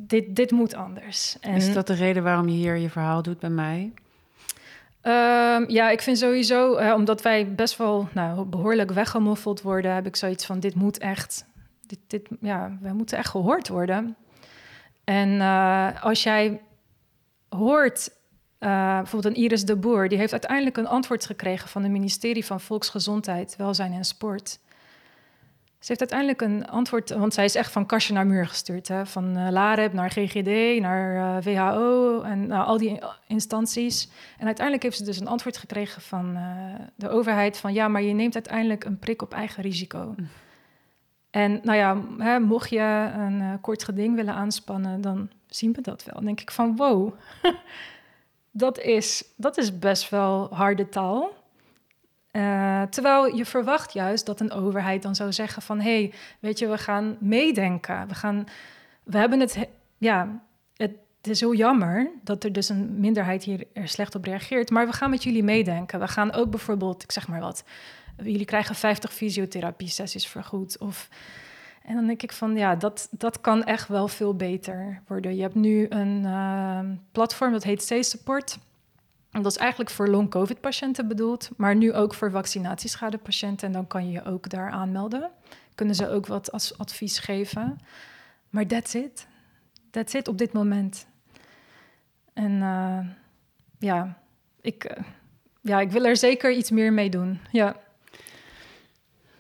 dit, dit moet anders. En, Is dat de reden waarom je hier je verhaal doet bij mij? Um, ja, ik vind sowieso, uh, omdat wij best wel nou, behoorlijk weggemoffeld worden, heb ik zoiets van: dit moet echt dit, ja, we moeten echt gehoord worden. En uh, als jij hoort, uh, bijvoorbeeld een Iris de Boer, die heeft uiteindelijk een antwoord gekregen van het ministerie van Volksgezondheid, Welzijn en Sport. Ze heeft uiteindelijk een antwoord, want zij is echt van kastje naar muur gestuurd. Hè? Van uh, LAREP naar GGD, naar WHO en uh, al die instanties. En uiteindelijk heeft ze dus een antwoord gekregen van de overheid van... ja, maar je neemt uiteindelijk een prik op eigen risico. Mm. En nou ja, hè, mocht je een uh, kort geding willen aanspannen, dan zien we dat wel. Dan denk ik van wow, dat, is, dat is best wel harde taal. Uh, terwijl je verwacht juist dat een overheid dan zou zeggen van... hé, hey, weet je, we gaan meedenken. We, gaan, we hebben het... Ja, het, het is heel jammer dat er dus een minderheid hier er slecht op reageert... maar we gaan met jullie meedenken. We gaan ook bijvoorbeeld, ik zeg maar wat jullie krijgen 50 fysiotherapie-sessies vergoed. Of, en dan denk ik van, ja, dat, dat kan echt wel veel beter worden. Je hebt nu een uh, platform dat heet C-Support. Dat is eigenlijk voor long-covid-patiënten bedoeld, maar nu ook voor vaccinatieschadepatiënten. En dan kan je je ook daar aanmelden. Kunnen ze ook wat als advies geven. Maar that's it. That's it op dit moment. En uh, ja, ik, uh, ja, ik wil er zeker iets meer mee doen. Ja.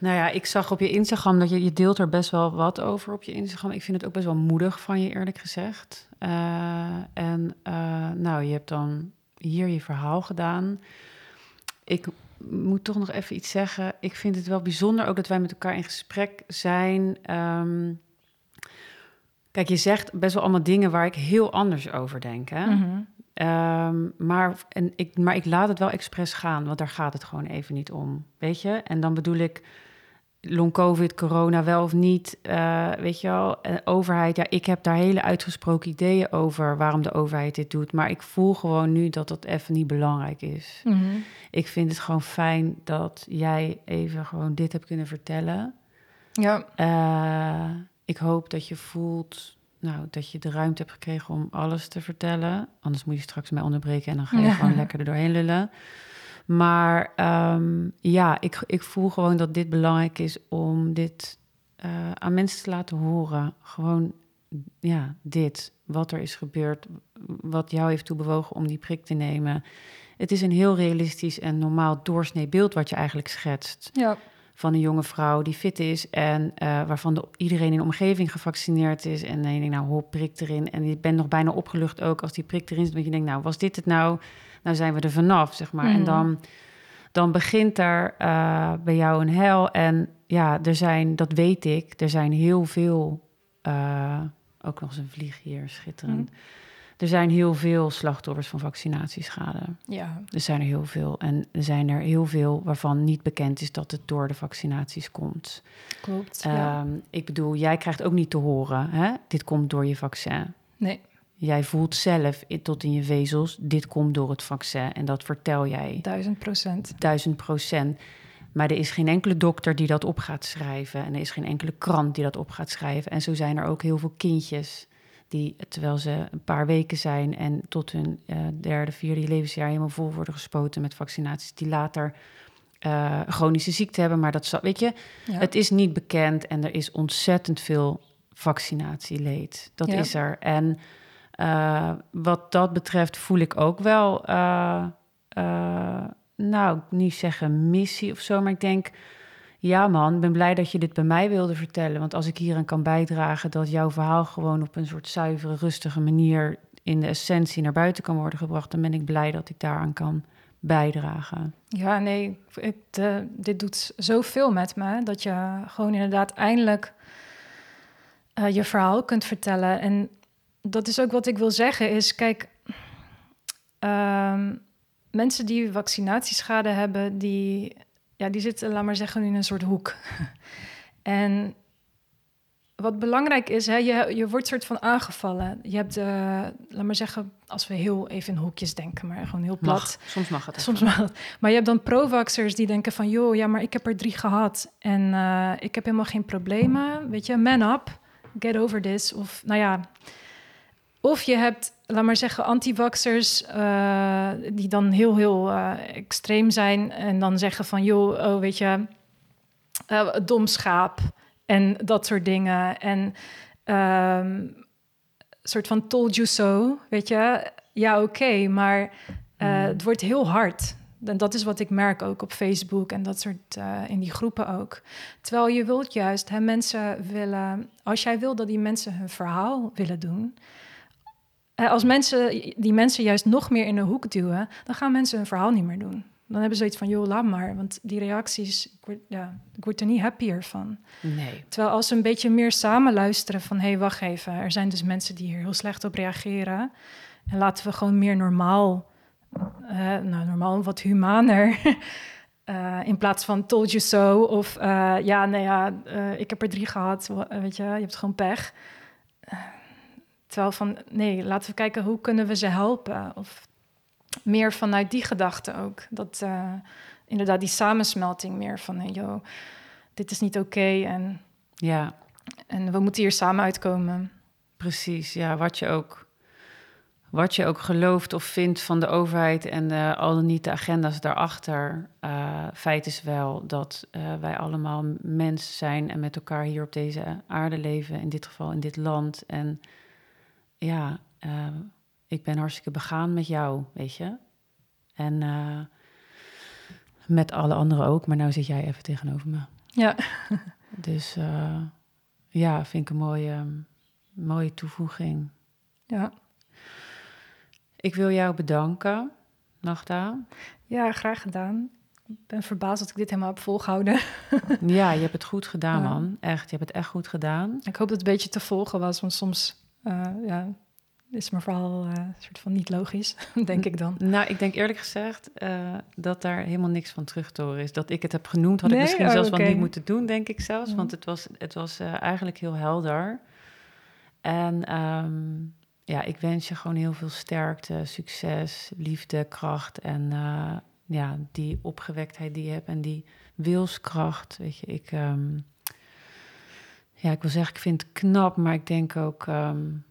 Nou ja, ik zag op je Instagram dat je, je deelt er best wel wat over op je Instagram. Ik vind het ook best wel moedig van je, eerlijk gezegd. Uh, en uh, nou, je hebt dan hier je verhaal gedaan. Ik moet toch nog even iets zeggen. Ik vind het wel bijzonder ook dat wij met elkaar in gesprek zijn. Um, kijk, je zegt best wel allemaal dingen waar ik heel anders over denk. Hè? Mm -hmm. Um, maar, en ik, maar ik laat het wel expres gaan, want daar gaat het gewoon even niet om. Weet je? En dan bedoel ik long covid, corona wel of niet, uh, weet je wel, en overheid, ja, ik heb daar hele uitgesproken ideeën over waarom de overheid dit doet, maar ik voel gewoon nu dat dat even niet belangrijk is. Mhm. Ik vind het gewoon fijn dat jij even gewoon dit hebt kunnen vertellen. Ja, Uh, ik hoop dat je voelt nou, dat je de ruimte hebt gekregen om alles te vertellen. Anders moet je straks mij onderbreken en dan ga je Ja. gewoon lekker er doorheen lullen. Maar ehm, ja, ik, ik voel gewoon dat dit belangrijk is om dit eh, aan mensen te laten horen. Gewoon, ja, dit, wat er is gebeurd, wat jou heeft toe bewogen om die prik te nemen. Het is een heel realistisch en normaal doorsnee beeld wat je eigenlijk schetst ja, van een jonge vrouw die fit is en eh, waarvan de, iedereen in de omgeving gevaccineerd is. En dan je denkt, nou, hop, prik erin. En je bent nog bijna opgelucht ook als die prik erin zit. Want je denkt, nou, was dit het nou? Nou zijn we er vanaf, zeg maar. En Mhm. dan, dan begint er eh, bij jou een hel. En ja, er zijn, dat weet ik, er zijn heel veel... eh, ook nog eens een vlieg hier, schitterend. Er zijn heel veel slachtoffers van vaccinatieschade. ja, Er zijn er heel veel. En er zijn er heel veel waarvan niet bekend is dat het door de vaccinaties komt. klopt. ja. Ehm, ik bedoel, jij krijgt ook niet te horen, hè? dit komt door je vaccin. Nee, Jij voelt zelf tot in je vezels, dit komt door het vaccin. En dat vertel jij duizend procent. duizend procent. Maar er is geen enkele dokter die dat op gaat schrijven. En er is geen enkele krant die dat op gaat schrijven. En zo zijn er ook heel veel kindjes die, terwijl ze een paar weken zijn en tot hun eh, derde, vierde levensjaar helemaal vol worden gespoten met vaccinaties, die later eh, chronische ziekte hebben. Maar dat, weet je, Ja. het is niet bekend en er is ontzettend veel vaccinatieleed. Dat Ja. is er. En eh, wat dat betreft voel ik ook wel, eh, nou, niet zeggen missie of zo, maar ik denk, ja man, ik ben blij dat je dit bij mij wilde vertellen. Want als ik hieraan kan bijdragen dat jouw verhaal gewoon op een soort zuivere, rustige manier in de essentie naar buiten kan worden gebracht, dan ben ik blij dat ik daaraan kan bijdragen. Ja, nee, dit doet zoveel met me dat je gewoon inderdaad eindelijk je verhaal kunt vertellen. En dat is ook wat ik wil zeggen, is kijk, ehm, mensen die vaccinatieschade hebben, die, ja, die zitten, laat maar zeggen, in een soort hoek. en wat belangrijk is, hè, je, je wordt soort van aangevallen. Je hebt, eh, laat maar zeggen, als we heel even in hoekjes denken, maar gewoon heel plat. Mag, soms mag het. Soms wel. Maar je hebt dan pro-vaxxers die denken van... joh, ja, maar ik heb er drie gehad en eh, ik heb helemaal geen problemen. Weet je, man up, get over this. Of, nou ja... Of je hebt, laat maar zeggen, anti-vaxxers... eh, die dan heel, heel eh, extreem zijn... en dan zeggen van, joh, oh, weet je... eh, dom schaap en dat soort dingen. En een soort van told you so, weet je. Ja, oké, maar... Uh, het wordt heel hard. En dat is wat ik merk ook op Facebook en dat soort uh, in die groepen ook. Terwijl je wilt juist, hè, mensen willen, als jij wil dat die mensen hun verhaal willen doen. Uh, als mensen die mensen juist nog meer in de hoek duwen, dan gaan mensen hun verhaal niet meer doen. Dan hebben ze zoiets van, joh, laat maar. Want die reacties, ik word, ja, ik word er niet happier van. Nee. Terwijl als ze een beetje meer samen luisteren van... hé, hey, wacht even, er zijn dus mensen die hier heel slecht op reageren. En laten we gewoon meer normaal uh, nou, normaal wat humaner. uh, in plaats van told you so. Of uh, ja, nee, ja, ik heb er drie gehad. Weet je, je hebt gewoon pech. Terwijl van, nee, laten we kijken hoe kunnen we ze helpen. Of meer vanuit die gedachte ook. Dat uh, inderdaad die samensmelting meer van, hey, joh, dit is niet oké. Okay en, ja. en we moeten hier samen uitkomen. Precies, ja, wat je ook wat je ook gelooft of vindt van de overheid en uh, al dan niet de agenda's daarachter. Uh, feit is wel dat uh, wij allemaal mensen zijn en met elkaar hier op deze aarde leven, in dit geval in dit land. En ja, ik ben hartstikke begaan met jou, weet je. En met alle anderen ook, maar nou zit jij even tegenover me. Ja. dus ja, vind ik een mooie, mooie toevoeging. Ja. Ik wil jou bedanken, Nagda. Ja, graag gedaan. Ik ben verbaasd dat ik dit helemaal heb volgehouden. ja, je hebt het goed gedaan, man. Echt, je hebt het echt goed gedaan. Ik hoop dat het een beetje te volgen was, want soms ja, is mijn verhaal uh, soort van niet logisch, denk ik dan. Nou, ik denk eerlijk gezegd uh, dat daar helemaal niks van terug te horen is. Dat ik het heb genoemd, had ik misschien oh, zelfs okay. wel niet moeten doen, denk ik zelfs. Want het was, het was uh, eigenlijk heel helder. En um, ja, ik wens je gewoon heel veel sterkte, succes, liefde, kracht en ja, die opgewektheid die je hebt en die wilskracht. Weet je, ik, um, ja, ik wil zeggen, ik vind het knap, maar ik denk ook, um,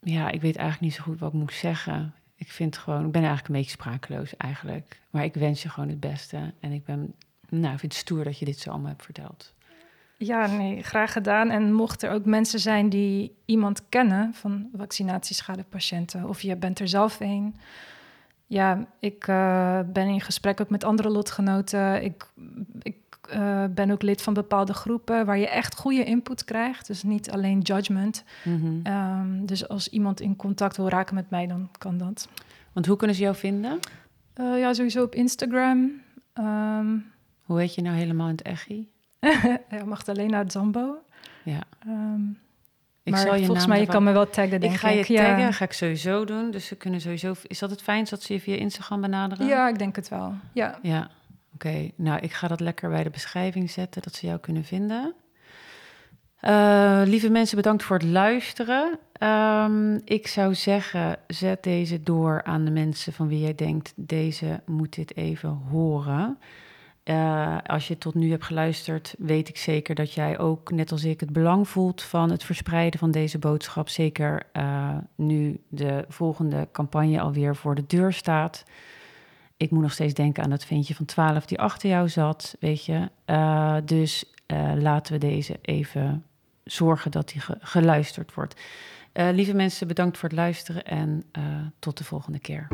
ja, ik weet eigenlijk niet zo goed wat ik moet zeggen. Ik vind gewoon, ik ben eigenlijk een beetje sprakeloos eigenlijk. Maar ik wens je gewoon het beste. En ik ben, nou, ik vind het stoer dat je dit zo allemaal hebt verteld. Ja, nee, graag gedaan. En mocht er ook mensen zijn die iemand kennen van vaccinatieschadepatiënten, of je bent er zelf een, ja, ik uh, ben in gesprek ook met andere lotgenoten. Ik, ik uh, ben ook lid van bepaalde groepen waar je echt goede input krijgt. Dus niet alleen judgment. Mm -hmm. um, dus als iemand in contact wil raken met mij, dan kan dat. Want hoe kunnen ze jou vinden? Uh, ja, sowieso op Instagram. Um, hoe heet je nou helemaal in het echi? ja, Magdalena Zambo. Ja. Um, ik maar zal je volgens mij, je kan me wel taggen, denk ik. Ga je taggen, ja. ga ik sowieso doen. Dus ze kunnen sowieso... Is dat het fijnst dat ze je via Instagram benaderen? Ja, ik denk het wel, ja. Ja, oké. Nou, ik ga dat lekker bij de beschrijving zetten, dat ze jou kunnen vinden. Uh, lieve mensen, bedankt voor het luisteren. Um, ik zou zeggen, zet deze door aan de mensen van wie jij denkt... deze moet dit even horen... Uh, als je tot nu hebt geluisterd, weet ik zeker dat jij ook, net als ik, het belang voelt van het verspreiden van deze boodschap. Zeker uh, nu de volgende campagne alweer voor de deur staat. Ik moet nog steeds denken aan dat ventje van 12 die achter jou zat, weet je. Uh, dus laten we deze even zorgen dat die ge geluisterd wordt. lieve mensen, bedankt voor het luisteren en tot de volgende keer.